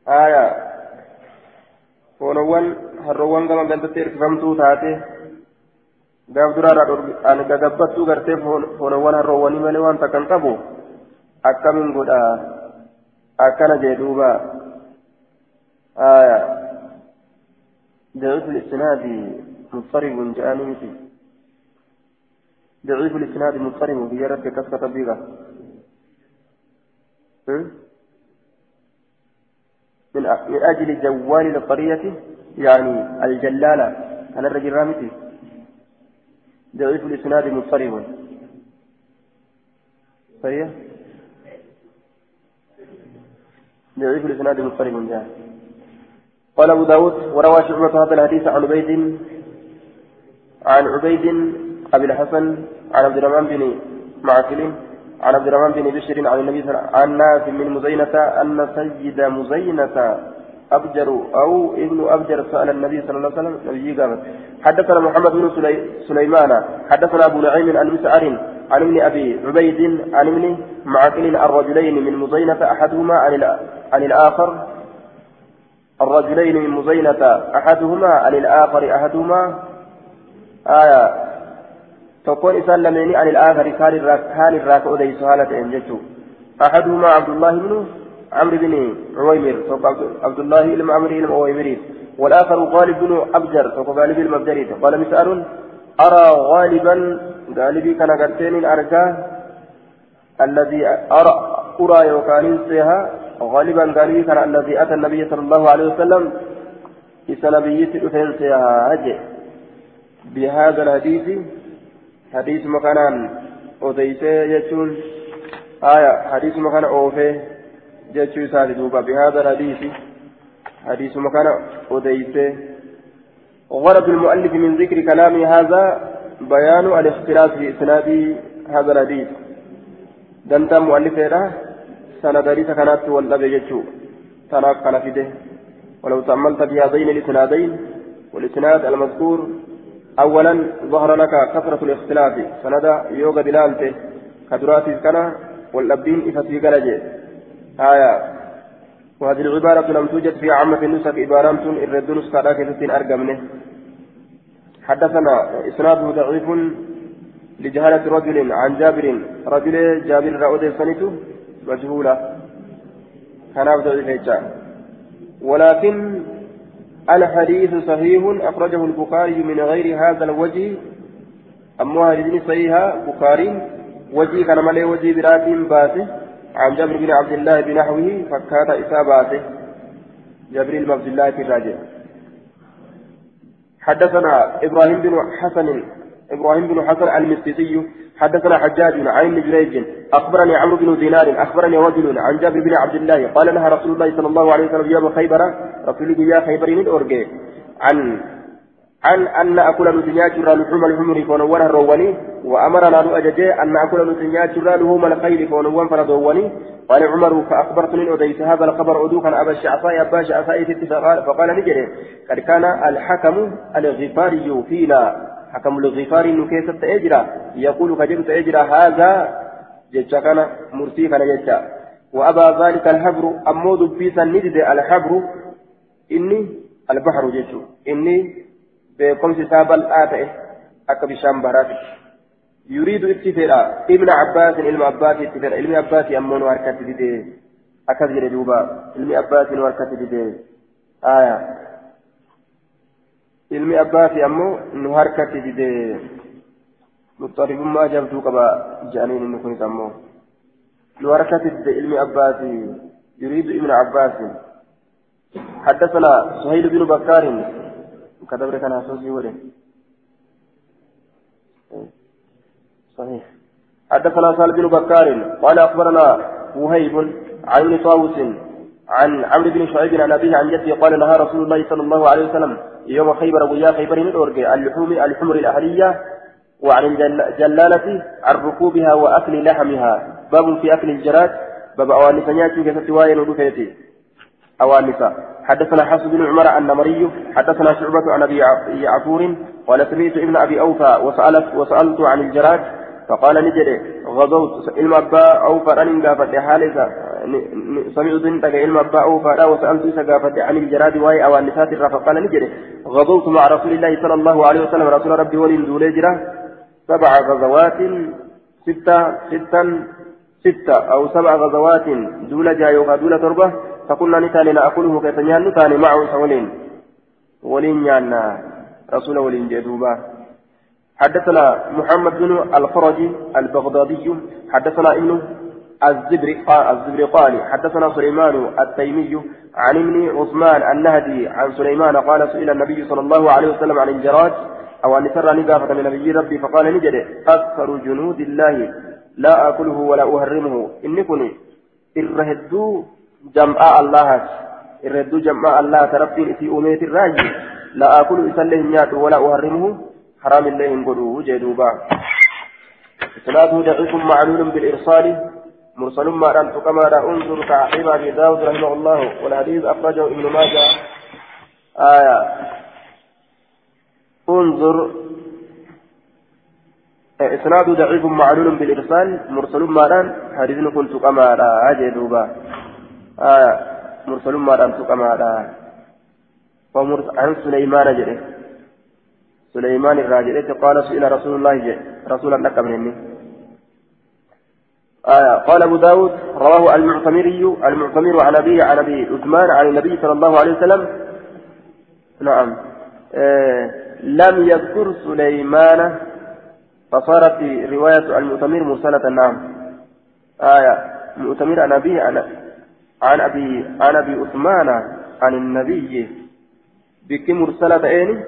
آية فونوان هروان كما قلت إركفمتو تاتي gaaf duraarraa ani gagabbattuu gartee foonawwan harroowwanii malee waan takkan qabu akkamiin godha akkana jee duuba ضعيف الإسناد مضطرب جاءني مثل ضعيف الإسناد مضطرب بيرد كسكة بيغا من أجل جوال القرية يعني الجلالة. أنا الرجل رامتي. ضعيف الإسناد مضطرب. صحيح؟ ضعيف الإسناد مضطرب جاء قال أبو داود وروى شعبة هذا الحديث عن عبيد عن عبيد أبي الحسن عن عبد الرحمن بن معقل. عن عبد الرحمن بن بشر عن النبي صلى الله عليه وسلم عن ناس من مزينة أن سيد مزينة أبجر أو ابن أبجر سأل النبي صلى الله عليه وسلم نبي قامت حدثنا محمد بن سليمان. حدثنا أبو نعيم عن مسعر عن ابن أبي عبيد عن ابن معقل الرجلين من مزينة أحدهما عن الآخر. الرجلين من مزينة أحدهما عن الآخر أحدهما. آية تكون إسان لمن عن الآخر كان الراك أدي سهالة إنجته أحدهما عبد الله بن عمرو بن عويمر عبد الله بن عمرو بن عويمر والآخر غالب بن أبجر غالب المبجري قال مسأل أرى غالبا غالبي كان قرتين أرجاه الذي أرى أرى يوكان سيها غالبا قال كان الذي أتى النبي صلى الله عليه وسلم إذا نبيت أفنسها هجي بهذا الحديث حديث مكانان أديسي يجون آية حديث مكان أوفي جتشو سالي دوبا بهذا الحديث حديث مكان أديسي غرض المؤلف من ذكر كلام هذا بيان الاختلاف في إسناد هذا الحديث دنتا مؤلف سند حديث كانت والنبي تناف كان فيه ولو تأملت في هذين الإسنادين والإسناد المذكور أولا ظهر لك كثرة الاختلاف. سند يوغا دلالته كدرات كان والأبين إفتي قلجه آية وهذه العبارة لم توجد في عامة النسخ عبارات الرد نسخة لكن أرقمنه. حدثنا إسناده ضعيف لجهالة رجل عن جابر. رجل جابر رأود سنته مجهولة. كان ضعيف ولكن الحديث صحيح أخرجه البخاري من غير هذا الوجه. أما هذه صحيحة بخاري. وجه كان ملي وجه برات باسه. عن جابر بن عبد الله بنحوه فكات إساباته جابر بن عبد الله الراجع حدثنا إبراهيم بن حسن إبراهيم بن حسن المسيسي حدثنا حجاج عن ابن جريج أخبرني عمرو بن دينار أخبرني رجل عن جابر بن عبد الله قال نهى رسول الله صلى الله عليه وسلم يوم خيبر رسول يا خيبر من أورجي عن عن أن نأكل نتنيا جرى لحوم الحمر فنوان الرواني وأمرنا نؤججي أن نأكل نتنيا جرى لحوم الخيل فنوان فردواني قال عمر فأخبرتني أديت هذا الخبر أدوكا أبا الشعفاء أبا الشعفاء فقال نجري قد كان الحكم الغفاري فينا. حكم الغفاري نكيسة تأجرى يقول كجبت تأجرى هذا جتشا كان مرسي كان جتشا وأبا ذلك الحبر أمود بيسا نجد الحبر إني البحر جتشو إني beekomsi isaa bal'aa ta'e akka bishaan baraati yuriidu itti fedha ibna abbaasin ilma abbaasi itti fedha ilmi abbaasi ammoo nu harkatti didee akkas jedhe duuba ilmi didee abbaasi ammoo nu harkatti didee muxaribummaa jabduu qaba jedhaniin inni kunis ammoo nu harkatti dide ilmi abbaasi yuriidu ibna abbaasin حدثنا سهيل بن بكار كدبر كان أسوسي ولن صحيح حدثنا سهل بن بكار قال أخبرنا وهيب عن طاووس عن عمرو بن شعيب عن أبيه عن جده قال نهى رسول الله صلى الله عليه وسلم يوم خيبر ويا خيبر من أورجي اللحوم الحمر الأهلية وعن الجلالة عن ركوبها وأكل لحمها. باب في أكل الجراد. باب أواني سنياتي كيف سواين ودفيتي أوانسا حدثنا حفص بن عمر النمري حدثنا شعبة عن أبي يعفور قال سمعت ابن أبي أوفى وسألت وسألت عن الجراد فقال نجري غزوت علم أبا أوفى أن قافت حالك سمعت انتك علم أوفى وسألت سقافت عن الجراد وهي أو النساء فقال نجري. غزوت مع رسول الله صلى الله عليه وسلم. رسول ربي ولي دوليجرة سبع غزوات ستة ستا ستة أو سبع غزوات دولة جايوها دولة تربة. فقلنا نتاني نأكله كيف نيان. نتاني معه سولين ولين. يانا. رسول ولين جدوبا حدثنا محمد بن الفرج البغدادي. حدثنا ابن الزبرقاني حدثنا سليمان التيمي عن ابن عثمان النهدي عن سليمان قال سئل النبي صلى الله عليه وسلم عن الجراد أو أن ترى نقافة من نبي ربي فقال نجد أكثر جنود الله لا آكله ولا أهرمه. إني كني إرهدوا جمع الله الرد جمع الله تربي في أمية الراجي لا أكل إسله نيات ولا أهرمه. حرام الله انقلوه جدوبا. إسناده دقيق معلول بالإرسال. مرسل ما أن كما أنظر تعقيب أبي داود رحمه الله والحديث أخرجه ابن ماجه. آية. أنظر. إسناد ضعيف معلول بالإرسال. مرسل ما أن حديث كنت كما جدوبا آية. مرسل ما دام تقما عن سليمان جده سليمان الراجل قال سئل رسول الله جده رسول الله مني آية. قال أبو داود رواه المعتمري المعتمر عن أبيه عن أبي عثمان عن النبي صلى الله عليه وسلم. نعم. آه لم يذكر سليمان فصارت رواية المعتمر مرسلة. نعم. آية. معتمر عن أبيه عن عن أبي عن أبي عثمان عن النبي. بك مرسلة أين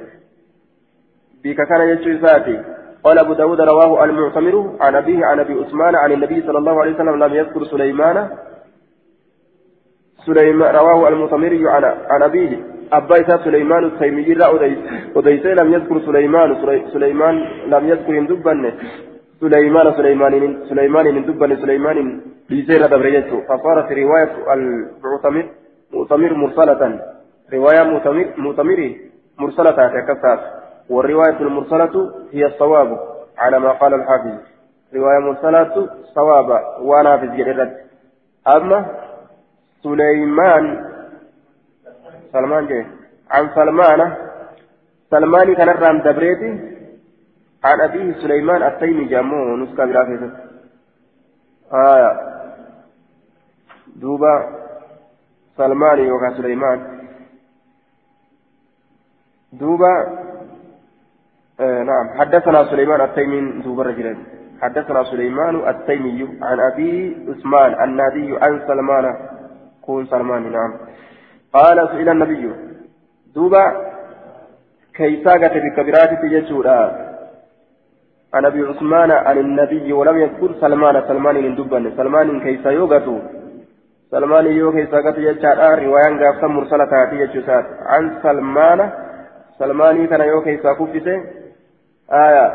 بك كان يجوي ذاتي قال أبو داود رواه المعتمر عن أبيه عن أبي عثمان عن النبي صلى الله عليه وسلم لم يذكر سليمان. سليمان رواه المعتمر عن عن أبيه. أبا سليمان التيمي لا أديس لم يذكر سليمان. سليمان لم يذكر دبا سليمان سليمان سليمان دبا سليمان لزير دبريته فصارت رواية المعتمر مؤتمر مرسلة. رواية مؤتمر مؤتمر مرسلة ككسات والرواية المرسلة هي الصواب على ما قال الحافظ. رواية مرسلة صواب وأنا في الجريرة أما سليمان سلمان جاي. عن سلمان سلمان كان الرام دبريتي. عن أبيه سليمان التيمي جامو نسكا برافيته آية دوبا سلمان يوكا سليمان. دوبا نعم حدثنا سليمان التيمي دوب الرجلين حدثنا سليمان التيمي عن أبي عثمان النادي عن سلمان كون سلمان نعم قال سئل النبي دوبا كيساقة بكبيرات تجسودا عن أبي عثمان عن النبي ولم يذكر سلمان سلمان من دبن سلمان كيسا يوغتو سلمان يو كيسا قتل يجعل رواية غافة مرسلة تاتي عن سلمان سلماني كان يو كيسا كفته آية.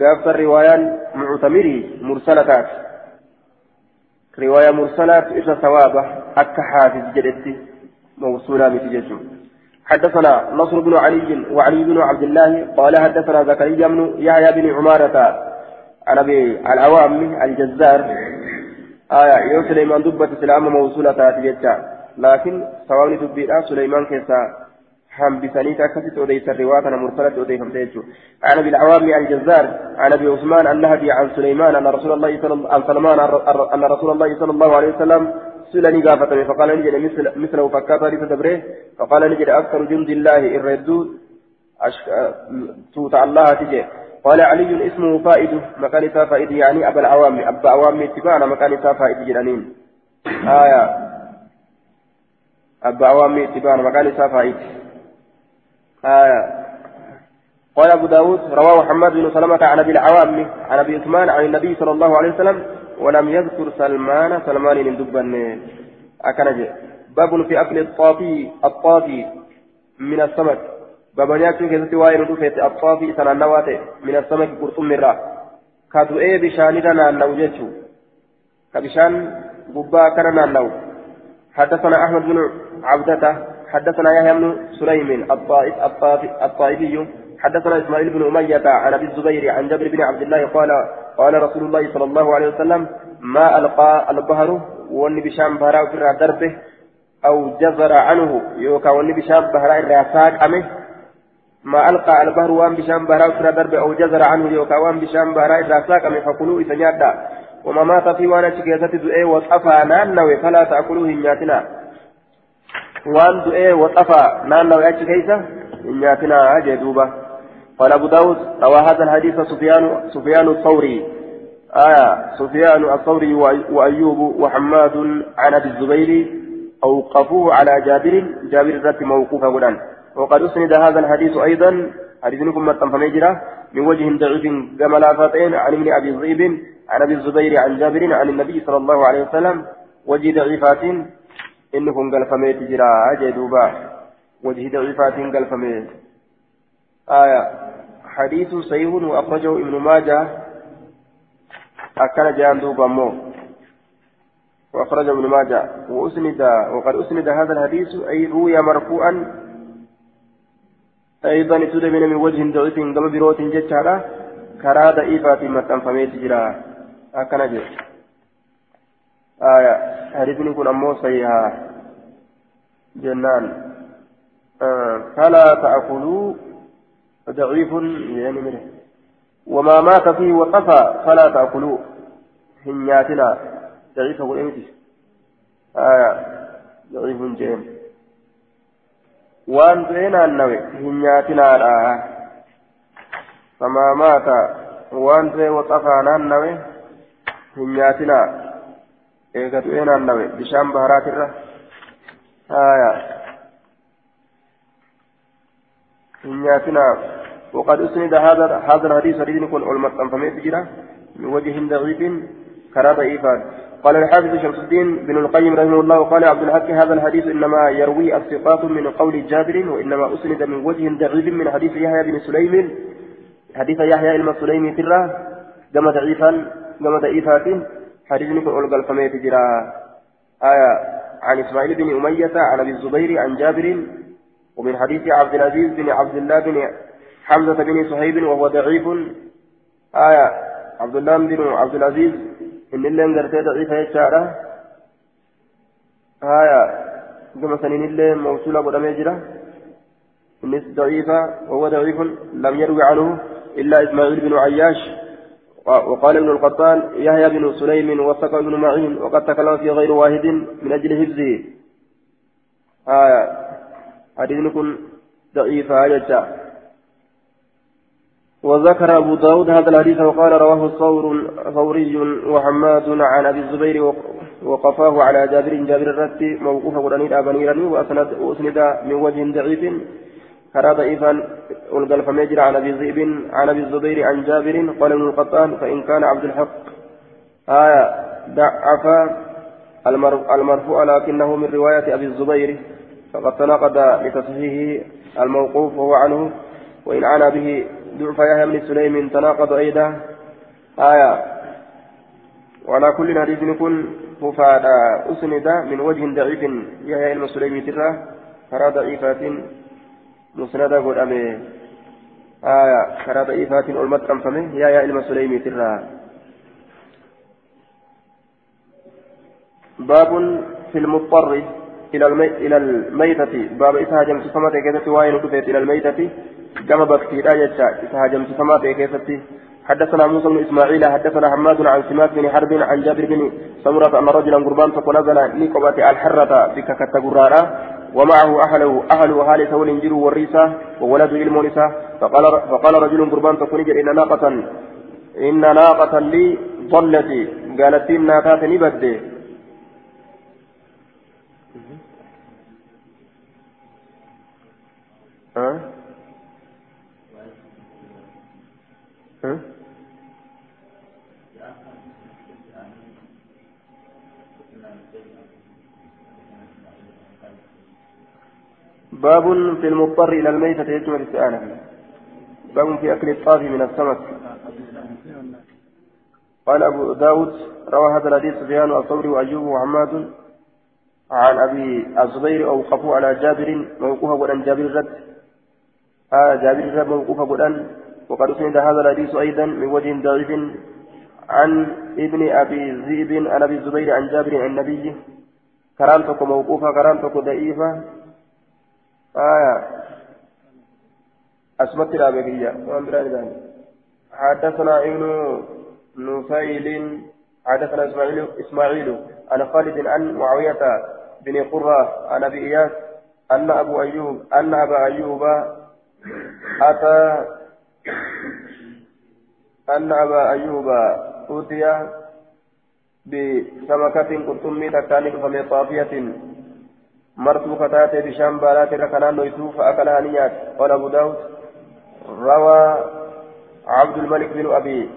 قابت الروايان معتمري مرسلتات. رواية مرسلات إذا ثوابة أكا حافظ جدتي. موصولة متجسم حدثنا نصر بن علي وعلي بن عبد الله. قال حدثنا زكريا بن يحيى بن عمارة عن أبي العوام الجزار. آية. يو سليمان دبة سلام موصولة تاتي لكن سواء دبيرا سليمان كيسا. حنبسني كاكست وديس الرواية مرسلة وديس همتيجو عن أبي العوام الجزار عن أبي عثمان النهدي عن سليمان أن رسول الله صلى سلمان أن رسول الله صلى الله عليه وسلم سلني قافة فقال نجد مثل مثله فكات لي تدبره فقال نجد أكثر جند الله الردود توت الله تجي. قال علي اسمه فائد مكان فائد يعني أبا العوام أبا عوام اتباعنا مكان فائد جنانين آية. أبا عوام اتباعنا مكان فائد. آية. قال أبو داود رواه محمد بن سلمة عن أبي العوام عن أبي عثمان عن النبي صلى الله عليه وسلم ولم يذكر سلمان سلمان من دبا أكنج. باب في أكل الطافي الطافي من السمك. باب نياتو كيستي واين رفيت الطافي سنة من السمك قرطم مرة. كادو إيه بشاننا النوجيتو كبشان ببا كرنا النو حدثنا أحمد بن عبدته حدثنا يحيى بن سليم الطائف الطائفي. حدثنا إسماعيل بن أمية عن أبي الزبير عن جابر بن عبد الله قال قال رسول الله صلى الله عليه وسلم ما القى البهر وني بشام بهراء في دربه أو جزر عنه يوكا وني بشام بهراء الراساك أمه. ما ألقى البهر وان بشام بهراء في دربه أو جزر عنه يوكا وان بشام بهراء الراساك أمه. فكلوا إذا وما مات في وأنا شكيتت دعي وصفى نانوي فلا تأكلوه نياتنا waan du'ee waxafa naannawe achi keeysa hin nyaatinaa jee duuba قال أبو داود روى هذا الحديث سفيان سفيان الثوري آية سفيان الثوري وأيوب وحماد عن أبي الزبير أوقفوه على جابر جابر ذات موقوفا غدا وقد أسند هذا الحديث أيضا حديث نكم فمجرة من وجه ضعيف كما لا عن ابن أبي ذئب عن أبي الزبير عن جابر عن النبي صلى الله عليه وسلم وجه ضعيفات inni kun galfameeti jira jee duuba? Wajhi daciifaatiin galfame aya حديث صحيح وأخرجه ابن ماجه أكل جان دوبا مو وأخرجه ابن ماجه وأسند وقد أسند هذا الحديث أي روي مرفوعا أيضا سد من وجه ضعيف قبل بروت جتشارا كرا ضعيفة متن فميت جرا أكل جي آية. حديثني كن أمو جنان. آه. فلا تأكلوا. ضعيف يعني منه. وما مات فيه وقفى فلا تأكلوا. هنياتنا. ضعيف أقول إمتى آية. ضعيف جيم. وأن بينا النوي. هنياتنا الآه فما مات. وأن بي وقفى نانوي هنياتنا. Eegatu eenaan nawe bishaan baharaatirra haya hin nyaatinaa وقد أسند هذا هذا الحديث حديث يكون علمت فميت جرا من وجه ضعيف كرا ضعيفا قال الحافظ شمس الدين بن القيم رحمه الله قال عبد الحق هذا الحديث انما يروي الثقات من قول جابر وانما اسند من وجه ضعيف من حديث يحيى بن سليم حديث يحيى بن سليم ترى كما ضعيفا كما ضعيفات حديث يكون ألقى الفميت جرا آية عن إسماعيل بن أمية عن أبي الزبير عن جابر ومن حديث عبد العزيز بن عبد الله بن حمزة بن صهيب وهو ضعيف. آية عبد الله بن عبد العزيز إن اللي انقرتي ضعيفة يشارة آية كما سنين اللي موصولة قد أميجرة النس ضعيفة وهو ضعيف لم يروي عنه إلا إسماعيل بن عياش. وقال ابن القطان يحيى بن سليم وثق ابن معين وقد تكلم في غير واحد من أجل حفظه. آية. حديث كن ضعيفة يجا وذكر أبو داود هذا الحديث وقال رواه الثور ثوري وحماد عن أبي الزبير وقفاه على جابر جابر الرتي موقوف قرآني أبنيرني وأسند من وجه ضعيف. كرا ضعيفا والقلب مجرى عن أبي ذئب عن أبي الزبير عن جابر قال ابن القطان فإن كان عبد الحق. آية ضعف المرفوع لكنه من رواية أبي الزبير. فقد تناقض لتصحيحه الموقوف وهو عنه. وإن عانى به ضعف يحيى بن سليم تناقض أيضا. آية وعلى كل حديث يكون مفاد أسند من وجه ضعيف. يحيى بن سليم ترى فرى ضعيفات مسند قدامه آية فرى ضعيفات ألمت أنفمه يحيى بن سليم ترى باب في المضطر إلى المي... إلى الميتة باب إسها جمس سمات كيسة وين إلى الميتة كما بكتي لا يجا إسها جمس سمات كيسة حدثنا موسى بن إسماعيل حدثنا حماد عن سماك بن حرب عن جابر بن سمرة أن رجلا قربان فقل نزل نقبة الحرة بك كتقرارا ومعه أهله أهله هال ثول جرو والريسة وولد نساء فقال فقال رجل قربان فقل إن ناقة إن ناقة لي ضلت قالت إن ناقات نبدي ها ها باب في المضطر إلى الميتة يجمع السؤال باب في أكل الطافي من السمك. قال أبو داود روى هذا الحديث سفيان الثوري وأيوب وحماد عن أبي الزبير أوقفوا على جابر موقوفا قرآن جابر الرد آه جابر الرد موقوفا قرآن وقد أسند هذا الحديث أيضا من وجه ضعيف. عن ابن أبي ذئب عن أبي الزبير عن جابر عن النبي. كرامتك موقوفة كرامتك ضعيفة. آية. أسمت الأبيكية حدثنا ابن نفيل حدثنا إسماعيل إسماعيل عن خالد عن معاوية بن قرة عن أبي إياس أن أبو أيوب أن أبا أيوب أتى أن أبا أيوب أوتي بسمكة قرطمي تكاني فمن طافية مرتو فتاة بشام بالات ركنان نويتو فأكلها نيات قال أبو داود روى عبد الملك بن أبي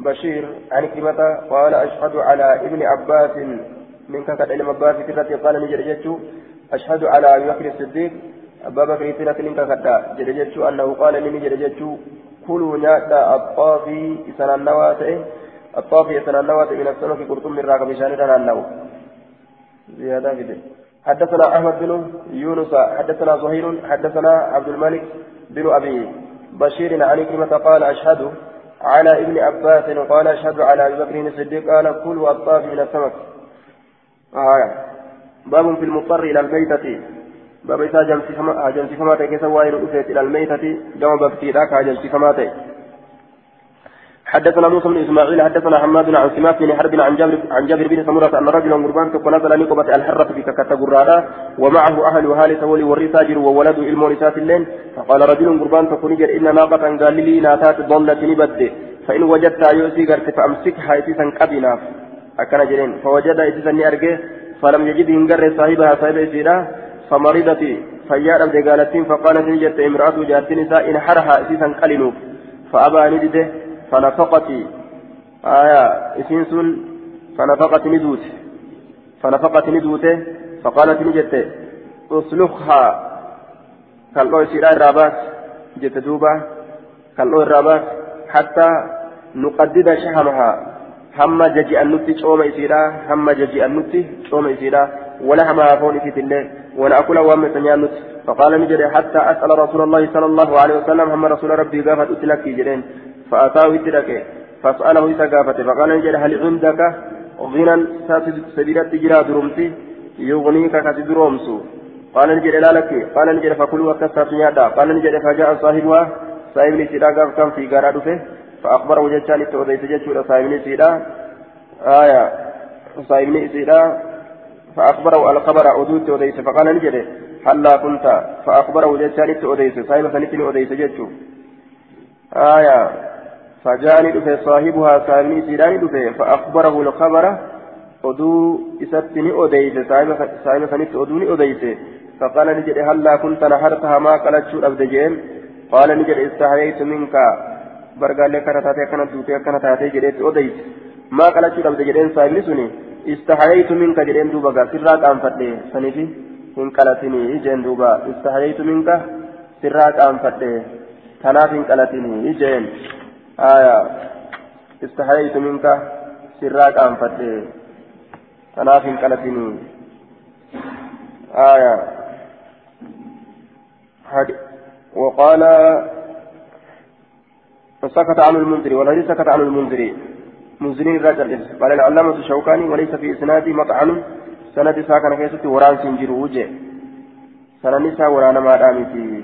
بشير عن كلمة قال أشهد على ابن عباس من قد علم عباس كرتي قال نجر أشهد على أبي بكر الصديق أبا بكر كرتي من كان قد جر أنه قال نجر كلوا نادا الطافي سنة النواتي الطافي سنة النواتي من السنة قرطم من راقب شاننا النو زيادة كده حدثنا أحمد بن يونس حدثنا زهير حدثنا عبد الملك بن أبي بشير عن كلمة قال أشهد على ابن عباس قال أشهد على أبي بكر الصديق قال كل الطاف من السمك. آه. باب في المضطر إلى الميتة. باب إذا جمسي فما تكيس وائل إلى الميتة؟ جمع بكتي ذاك جمسي فما حدثنا موسى بن إسماعيل حدثنا حماد عن سماك بن حرب عن جابر عن جابر بن سمرة أن رجلا قربان تقول نزل نقبة الحرة في كتغرادا ومعه أهل هال تولي والرساجر وولد المورثات اللين فقال رجل قربان تقول إن ناقة قال لي ناتات ضلت نبد فإن وجدت يؤسي قرت فأمسكها اتيسا قبنا. أكن جرين فوجد اتيسا ني فلم يجد هنجر صاحبها صاحب سيدا فمرضت فيا أبدي قالتين فقالت نجت امرأة جارتين إن حرها إسيسا قلنوف فأبى نجده فنفقتي آية إسينسون فنفقت ندوت. فنفقت ندوته فقالت نجت. اسلخها كالله يسير الرابات جت دوبا كالله الرابات حتى نقدد شحمها هم ججي النتي شوم إسيرا. هم ججي النتي شوم إسيرا. ولا هم أفون في الله ونأكل وام سنيانت فقال نجري حتى أسأل رسول الله صلى الله عليه وسلم. هم رسول ربي قافت أتلك جرين. فأتاه إتلك فسأله إذا قافت. فقال نجري هل عندك غنى سبيلة تجرى درمتي؟ يغنيك كتدرومسو قال نجري لا لك. قال نجري فكل وكسرت نيادا. قال نجري فجاء صاحبها. صاحب نسيدا قاف كان في قرار فأخبره جتان التوضيت جتشور صاحب نسيدا آية. صاحب نسيدا فأخبره الخبر أدوت أديس فقال نجري هلا كنت. فأخبره جتان أديس صاحب سنتين أديس جتشو آية. فجاءني دفي صاحبها صاحبني سيداني دفي فأخبره الخبر أدو إساتني أديس صاحب سنت أدوني أديس فقال نجري هلا كنت نهرتها ما قالت شو أبدجين قال نجري استحييت منك. برقال كانت تاتي كانت دوتي كانت تاتي جريت أديس ما قالت شو أبدجين صاحبني سني استحييت منك جرين دوبا سرات أنفته سنفي إن قلتني إجين دوبا. استحييت منك سرات أنفته تناف إن قلتني إجين آية استحييت منك سرات أنفته تناف إن قلتني آية وقال فسكت عن المنذر والذي سكت عن المنذر منزلين الرجل قال العلامة الشوكاني وليس في إسناد مطعن سند ساكن كيست وران سنجر وجه سند سا وران ما دامتي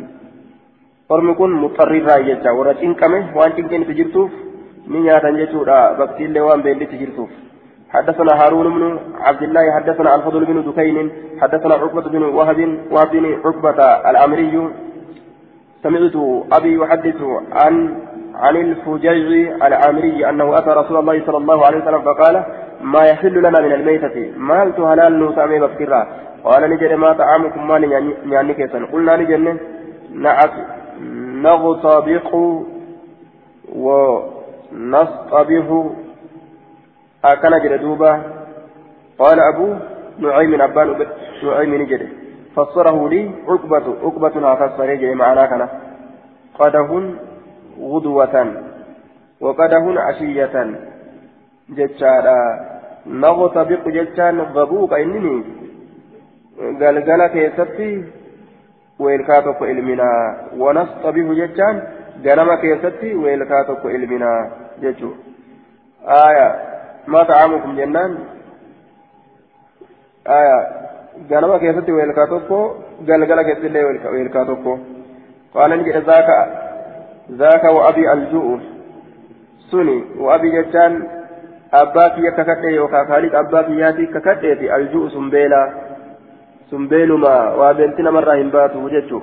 ormi kun muxarrirraa jecha warra cinqame waan cinqeen itti jirtuuf ni nyaatan jechuudha. Baktiillee waan beellitti jirtuuf. حدثنا هارون بن عبد الله حدثنا الفضل بن دكين حدثنا عقبة بن وهب وهب بن عقبة الأمري سمعت أبي يحدث عن عن الفجيع العامري أنه أتى رسول الله صلى الله عليه وسلم فقال ما يحل لنا من الميتة مالت هلال نوسامي بكرة قال نجد ما طعامكم ما يعني كيسا قلنا نجد نغطبق ونصطبه أكن جدوبا قال أبو نعيم أبان نعيم نجد فسره لي عقبة عقبة فسره معنا كان. قدهن غدوة. وقده عشية. جتشارا نغتبق جتشان غبوك إنني. قلقلة ويلكاتك إلمنا ونصطبه keessatti weelkaa tokko ilminaa jechuudha. Aayaa maa ta'amukum jennaan aayaa ganama keessatti weelkaa tokko galgala keessatti illee weelkaa tokko qaala ni jedhe zaaka ذاك وأبي الجوء سني وأبي جتان أباك يككتة يوكا خالد أباك ياتي ككتة الجوء سنبيلا سنبيلما وبنتنا مرة هنباتو جتشو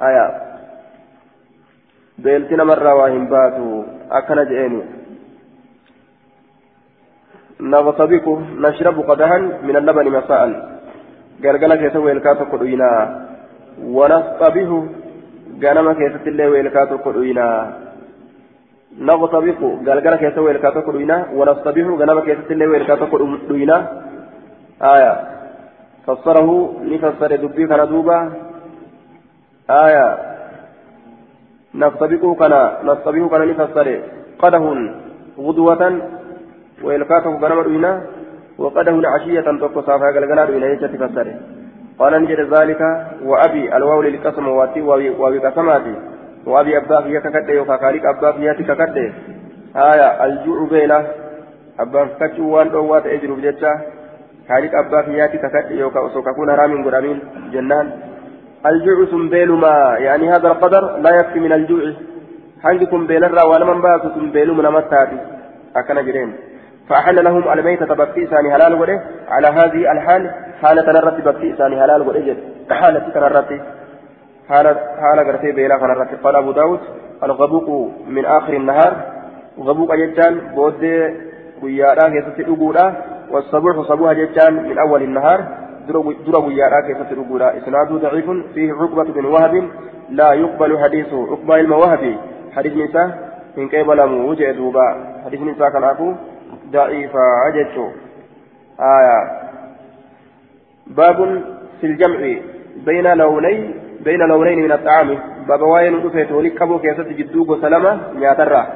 آية بنتنا مرة وهنباتو أكن جئني نغتبك نشرب قدها من اللبن مساء قال يسوي الكاتب قدوينا ونصطبه ganama keessatti illee weelkaa tokko dhuyinaa naqtabiqu galgala keessa weelkaa tokko dhuyinaa wanastabihu ganama keessatti illee weelkaa tokko dhuyinaa aya fassare dubbii kana duuba aya naqtabiqu kana nastabihu kana ni fassare qadahun غدوة tokko ganama dhuyinaa وقدهن عشية tokko saafaa galgalaa dhuyina jechatti fassare قال نجد ذلك وأبي الواو للقسم وأبي قسماتي وأبي أبا فيها ككده يوكا خالق أبا فيها ككده آية الجوع بينه أبا فكتشو وان دوات أجر بجتشا خالق أبا فيها ككده يوكا أسوكا كون رامين قرامين جنان الجوع سنبيل ما يعني هذا القدر لا يكفي من الجوع حنجكم بين الرا ولمن باسوا سنبيل من متاتي أكن جرين فأحل لهم الميتة بكي ثاني هلال وله على هذه الحال حالة نرتي بكي ثاني هلال وله حالة تنرتي حالة حالة قرتي بينا فنرتي قال أبو داود الغبوق من آخر النهار غبوق جتان بود ويارا كيستي أقولا والصبوح صبوها جتان من أول النهار درب يا كيف ترقولا إسناد ضعيف فيه عقبة بن وهب لا يقبل حديثه عقبة الموهبي حديث نساء من قبل موجه دوبا. حديث نساء كان أكو ضعيف عججه آية. باب في الجمع بين لوني بين لونين من الطعام. باب واين رفيت ولكبو كيست جدوب سلمة ياترى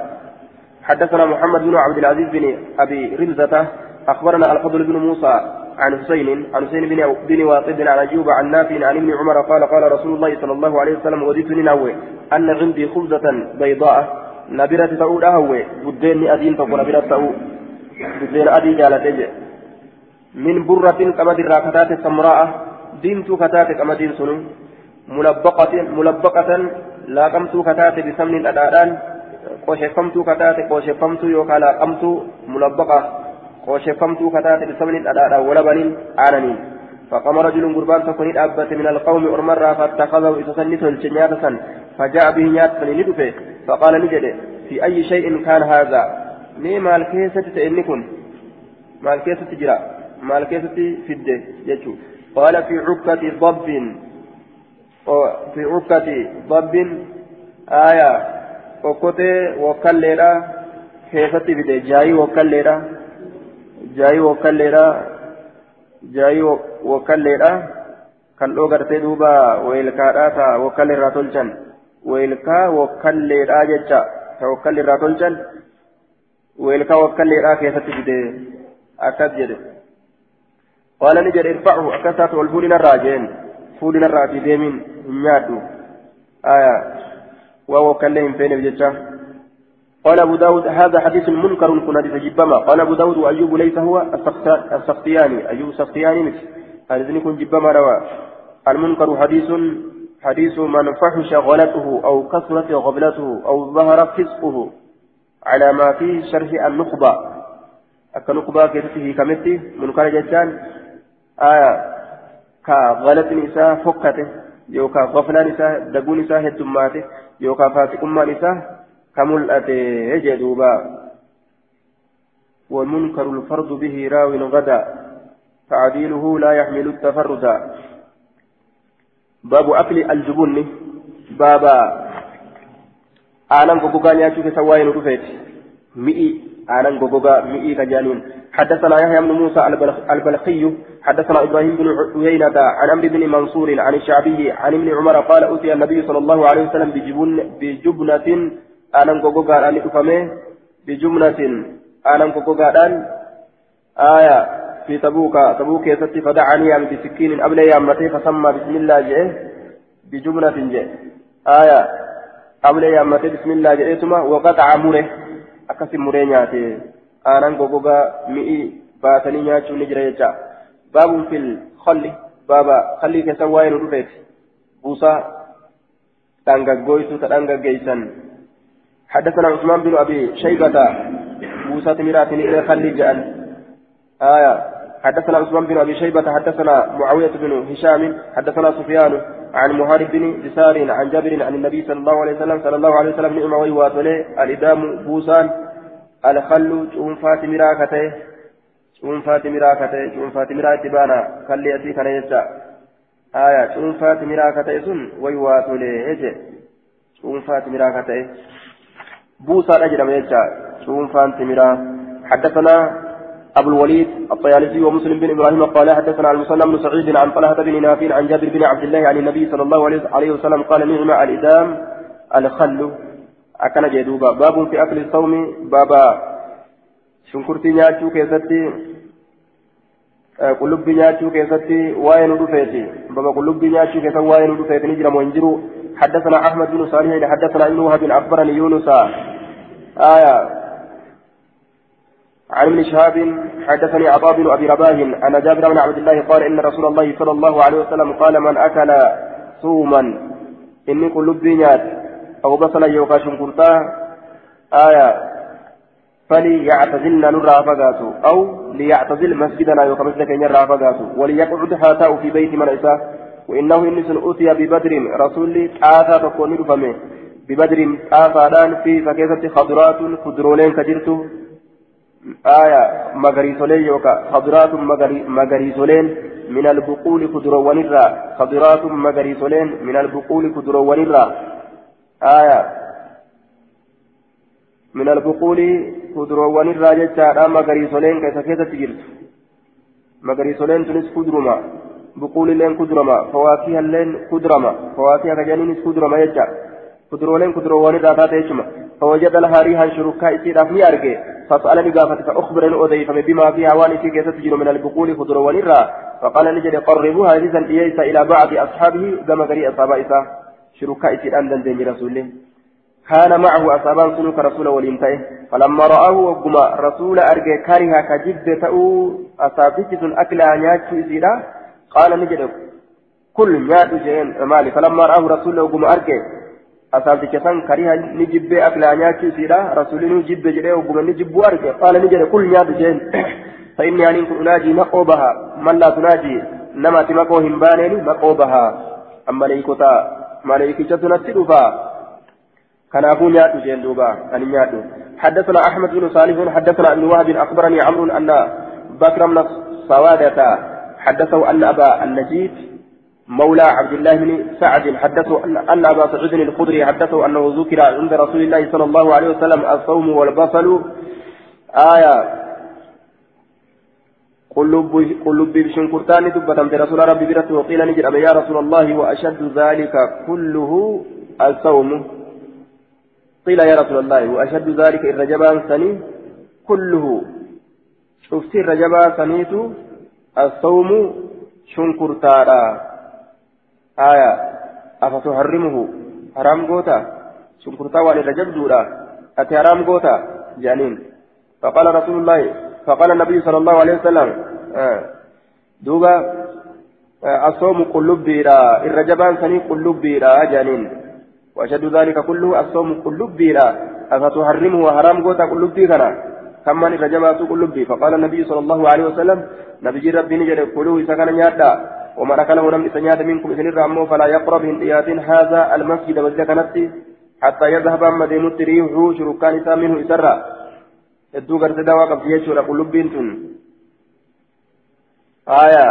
حدثنا محمد بن عبد العزيز بن أبي رمزة أخبرنا الفضل بن موسى عن حسين عن حسين بن بن واقد عن أيوب عن نافع عن ابن عمر قال قال رسول الله صلى الله عليه وسلم وديتني نوي أن عندي خبزة بيضاء نبرة تؤول أهوي بدين أدين تقول نبرة تؤول بدين أدي جالت من برة كما الراكتات السمراء دينت كتات كما دين سنو. ملبقة ملبقة لا قمت كتات بسمن الأداران قوشفمت كتات قوشفمت يوكا لا قمت. ملبقة قوشفمت كتات بسمن الأداران ولبن آننين فقام رجل قربان تكون أبت من القوم أرمرا فاتخذه إتسنته الجنيات فجاء به نيات فلندفه فقال نجد في أي شيء كان هذا? مي مال كيسة تئنكن. مال كيسة تجرى مال كيسة فدة. يجو قال في عكة ضب. في عكة ضب. آية. وكتي وكالليرا كيسة فدة. جاي وكالليرا جاي وكالليرا جاي wakkalleedhaa jecha ta wakkalli irraa tolchan weelkaa wakkalleedhaa keessatti fide akkas jedhe qaala ni jedhe irfachu akkas taatu ol fuudhinarraa jeen fuudhinarraa fi deemiin hin nyaadhu aya waa wakkallee hin feeneef jecha قال أبو داود هذا حديث منكر كن حديث جبما قال أبو داود وأيوب ليس هو السختياني. أيوب السختياني مثل. حديث كن جبما روى المنكر حديث حديث من فحش غلته أو كثرت غبلته أو ظهر فسقه على ما في شرح النخبة. أكا نخبة كيفته كمتي؟ منكر جتان آية. كغلط نساء فكته. يوكا غفلة نساء دقو نساء هدماته. يوكا فاسق نساء. كملأته يجدوبا والمنكر الفرد به راو غدا. تعديله لا يحمل التفرد. باب أكل الجبن. بابا آنان غوغا نياتو كسواين رفيت. مئي آنان غوغا مئي كجانين حدثنا يحيى بن موسى البلخي. حدثنا إبراهيم بن عيينة عن عمرو بن منصور عن الشعبي عن ابن عمر قال أتي النبي صلى الله عليه وسلم بجبن بجبنة آنان غوغا أن بجبنة آنان غوغا آية في تبوك تبوك يستي فدعني يعني بسكين قبل يامتي فسمى بسم الله جئه بجملة جئه آية قبل يامتي بسم الله جئه ثم وقطع مره أكسم مره نياتي آنان غوغا مئي باتني نياتشو نجري يجا باب في الخل بابا خلي كسواين رفيت بوسا تانغا تانغا جيسان حدثنا عثمان بن أبي شيبة بوسا تمرات إلى خلي جأن آية حدثنا عثمان بن أبي شيبة حدثنا معاوية بن هشام حدثنا سفيان عن محارب بن جسار عن جابر عن النبي صلى الله عليه وسلم صلى الله عليه وسلم نعم ويواتله الإدام بوسان الخل شوفات مراكته شوفات مراكته شوفات مراكته بانا خلي اتي كان يجا. آية شوفات مراكته سن ويواتله يجي شوفات مراكته بوسان اجرم يجا شوفات مراكته حدثنا أبو الوليد الطيالسي ومسلم بن إبراهيم قال حدثنا المصنع بن سعيد عن طلحة بن نافع عن جابر بن عبد الله عن النبي صلى الله عليه وسلم قال نعم الإدام الخل. أكن جدوبا باب في أكل الصوم. بابا شنكرتي نياتشو كيستي dhufeeti baba qullubbii nyaachuu keessatti waa'ee nu dhufeeti ni jira moo hin jiru حدثنا أحمد بن صالح حدثنا ابن وهب أخبرني يونس. آية. عن ابن شهاب حدثني عطاء بن أبي رباه أن جابر بن عبد الله قال إن رسول الله صلى الله عليه وسلم قال من أكل صوما إني قلوب نيات أو بصل يوكا شنكرتا. آية. فليعتزلنا نرى فقاتو أو ليعتزل مسجدنا يوكا مسجدك نرى فقاتو وليقعد حاتاو في بيت من عيسى. وإنه انس اوتي ببدر رسول آتا تكون رفمه ببدر آتا في فكيفة خضرات خضرولين كجرتو. آية مغريسولين يوكا. خضرات مغريسولين من البقول كدرون الرا خضرات مغريسولين من البقول كدرون الرا آية من البقول كدرون الرا جتشا مغريسولين كيسا كيسا تجرت مغريسولين تنس كدرما بقول لين كدرما فواكه لين كدرما فواكه كجانين كدرما يجا كدرولين كدرون الرا تاتيشما فوجد لها ريحا شركاء سيداف ني أرجي فسألني قافت فأخبرني أضيف بما فيها واني في كيسة تجر من البقول خضر ونرى فقال نجد قربوها إذا إيسا إلى بعض أصحابه كما قري أصحاب إيسا شركاء سيدان دندن رسوله كان معه أصحابان سنوك رسول ولينتهي فلما رآه وقما رسول أرجي كارها كجد تأو أصابتك أكل أنياتي إسيرا قال نجد كل نيات جين مالي فلما رآه رسول وقما أرجي ni jibbee aklaa nyaachuusiidha rasuulli nu jibbe jedhee ogguma ni jibbuu arge. Qaala ni jedhe kul nyaatu jeen فإني أن كن أناجي مقوبها من لا تناجي نما تمقو همبانين مقوبها أما ليكوتا ملائكة تنسلفا كان أبو نياتو جين دوبا أن نياتو حدثنا أحمد بن صالح حدثنا ابن وهب أخبرني عمرو أن بكر بن سوادة حدثه أن أبا النجيد مولى عبد الله بن سعد حدثه أن, أبا سعود الخدري حدثه أنه ذكر عند رسول الله صلى الله عليه وسلم الصوم والبصل آية. قلوب بشنكرتان دبة برسول ربي برسول وقيل نجر يا رسول الله وأشد ذلك كله الصوم. قيل يا رسول الله وأشد ذلك الرجبان سني كله. شفت الرجبان سنيت الصوم شنكرتانا. آية أفتحرمه حرام قوتا شنكرتا وان الرجب دولا أتي حرام قوتا جانين فقال رسول الله فقال النبي صلى الله عليه وسلم آه دوبا آه الصوم قلوب بيرا الرجبان سني قلوب بيرا جانين وأشد ذلك كله الصوم قلوب بيرا أفتحرمه وحرام قوتا قلوب بيرا كم من الرجبات قلوب بي فقال النبي صلى الله عليه وسلم نبي ربي نجد كلوه سكن نيادا ومن أكله لم يسنيات منكم إذن الرمو فلا يقرب هنديات هذا المسجد وزيك نفسي حتى يذهب أما ديمت ريحه شركان منه إسرا إدو قرد دواء قبض يجو قلوب بنتن آية.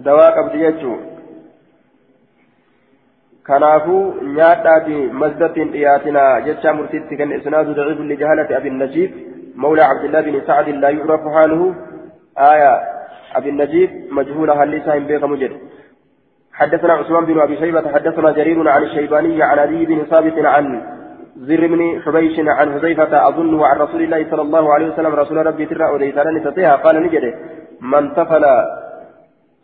دواء قبض يجو. كنافو نياتاتي مزدة إياتنا جتشا مرتدت كان إسناد ضعيف لجهالة أبي النجيب مولى عبد الله بن سعد لا يعرف حاله. آية. أبي النجيب مجهول هل ليس بيك مجد. حدثنا عثمان بن أبي شيبة حدثنا جرير عن الشيباني عن أبي بن ثابت عن زر بن حبيش عن حذيفة أظنه عن رسول الله صلى الله عليه وسلم رسول ربي ترى وليسان نتطيها قال نجده من تفل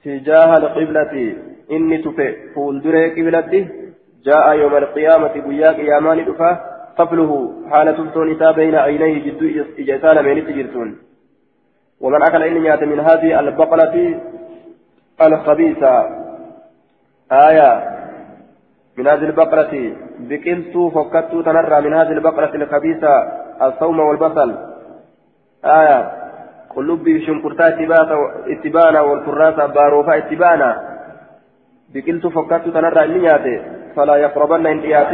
تجاه القبلة إني تفي. فولدر قبلته جاء يوم القيامة بياك يامان دفا طفله حالة تونسا بين عينيه جد إجسال من تجرتون ومن أكل إن نيات من هذه البقلة الخبيثة. آية. من هذه البقرة بقلت فكت تنرى من هذه البقرة الخبيثة الصوم والبصل. آية. قلوب شنكرتا اتبانا والكراسة باروفا اتبانا بقلت فكت تنرى النيات فلا يقربن انتيات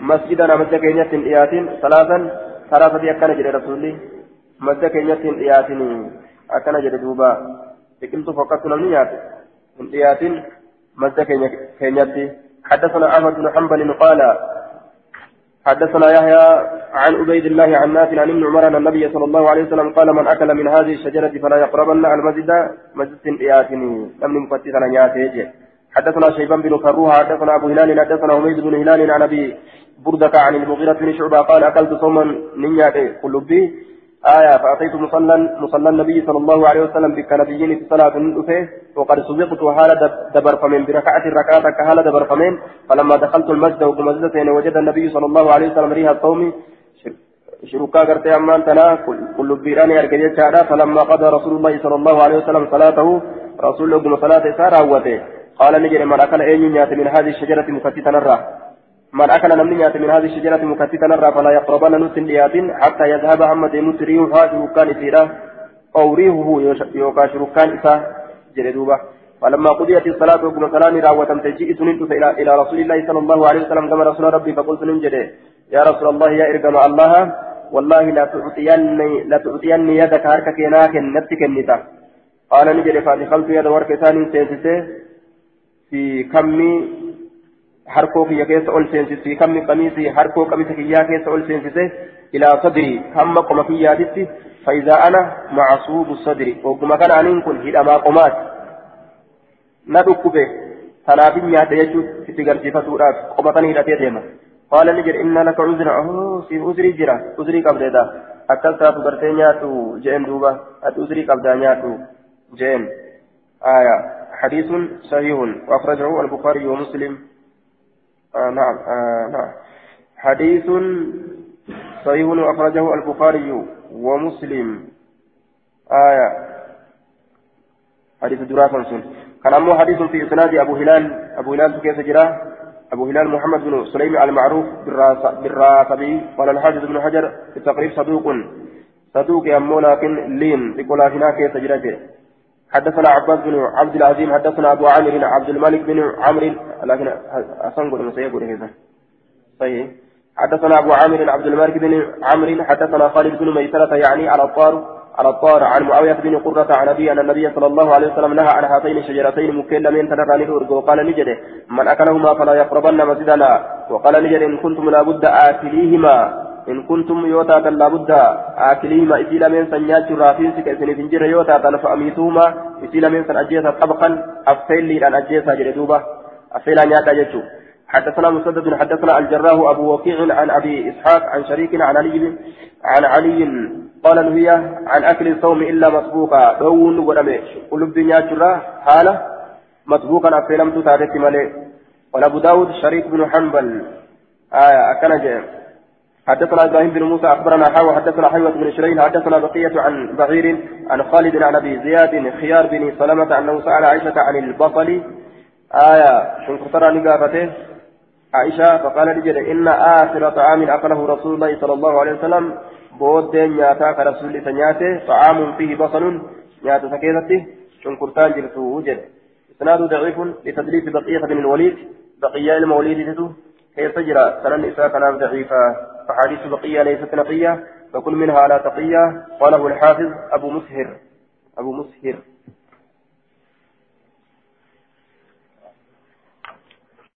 مسجدنا مسجد كينيات انتيات ثلاثا. ثلاثة أكان جل رسولي. مسجد كينيات انتيات akkana jedhe duuba biqiltuu fokkattu namni nyaate hin dhiyaatin madda keenyatti. حدثنا أحمد بن حنبل قال حدثنا يحيى عن عبيد الله عن نافع عن ابن عمر أن النبي صلى الله عليه وسلم قال من أكل من هذه الشجرة فلا يقربن المسجد مسجد إياتني لم نفتتنا نياته حدثنا شيبان بن كروها حدثنا أبو هلال حدثنا حميد بن هلال عن أبي بردك عن المغيرة بن شعبة قال أكلت صوما نياته قلوبي آية فأتيت مصلى مصلى النبي صلى الله عليه وسلم بك في صلاة وقد سبقت حال دبر فمن بركعة الركعة كهال دبر فمن فلما دخلت المسجد وكمزدتين وجد النبي صلى الله عليه وسلم ريها الصوم. شركا قرتي أمان تنا كل بيراني أركجت فلما قضى رسول الله صلى الله عليه وسلم صلاته رسول الله صلاة سارة قال نجري من أكل أي من هذه الشجرة مفتتا الراه من أكل نمني من هذه الشجرة مكتتا نرى فلا يقربن نسل حتى يذهب عما ديمت ريحها شركان إسيرا أو ريحه يوكا شركان إسا جلدوبة فلما قضيت الصلاة وقم سلامي راوة تجيء سننت إلى رسول الله صلى الله عليه وسلم كما رسول ربي فقلت ننجده يا رسول الله يا إرقم الله والله لا تعطيني لا تعطيني يدك هركك ناك نتك النتا. قال نجري فادخلت يد ورك ثاني سينسيسي في كمي harkoo kiyya keessa ol seensise fi kammi qamiisii harkoo qamisa kiyyaa keessa ol seensise ilaa sadrii hamma qoma kiyyaatitti faayidaa ana macsuubu sadri ogguma kana aniin kun hidhamaa qomaati na dhukkube tanaafin nyaadha jechuun itti garsiifatuudhaaf qoma kan hidhatee deema qaala ni jedhe inna laka uzra oh siif uzrii jira uzrii qabdeedha akkas taatu gartee nyaadhu jeen duuba ati uzrii qabdaa nyaadhu jeen آية حديث صحيح وأخرجه البخاري ومسلم آه نعم آه نعم. حديث صحيح أخرجه البخاري ومسلم. آية. حديث دراسة سن كان حديث في إسناد أبو هلال. أبو هلال كيف جرى أبو هلال محمد بن سليم المعروف بالرافبي قال الحافظ بن حجر في التقريب صدوق. صدوق أمو لكن لين. يقول هنا كيف جرى حدثنا عباس بن عبد العزيز حدثنا أبو عامر عبد الملك بن عمرو لكن أصنقل مسيقول هذا صحيح. حدثنا أبو عامر عبد الملك بن عمرو حدثنا خالد بن ميسرة يعني على الطار على الطار عن معاوية بن قرة عن أبي أن النبي صلى الله عليه وسلم نهى عن هاتين الشجرتين مكلمين تنرى نهر وقال نجد من أكلهما فلا يقربن مسجدنا وقال نجد إن كنتم لابد آكليهما إن كنتم يوتا لابد آكليهما إسيلا من سنيات رافين سك إسن فنجر يوتا فأميتهما إسيلا من سن أجيسا طبقا أفيل لي أن أجيسا جلدوبة أفيل أن ياتا جتشو حدثنا مسدد حدثنا الجراه أبو وكيع عن أبي إسحاق عن شريك عن علي عن علي قال هي عن أكل الصوم إلا مسبوقا. دون ودمه. قلوب دنيا جرا حالة مسبوقا أفلم تتعرف مالي قال أبو داود شريك بن حنبل. آية أكن حدثنا إبراهيم بن موسى أخبرنا حاوى حدثنا حيوة بن شرين حدثنا بقية عن بعير عن خالد عن أبي زياد خيار بن سلمة أنه سأل عائشة عن البصل. آية شنكرترا نقافته عائشة فقال لجد إن آخر طعام أكله رسول الله صلى الله عليه وسلم بود نياتا كرسول سنياته طعام فيه بصل نياتا سكينته شنكرتان جرسو وجد إسناد ضعيف لتدليس بقية بن الوليد بقية الموليد كيف تجرى سنن إساء كلام فحديث بقية ليست نقية فكل منها لا تقية. قاله الحافظ أبو مسهر. أبو مسهر.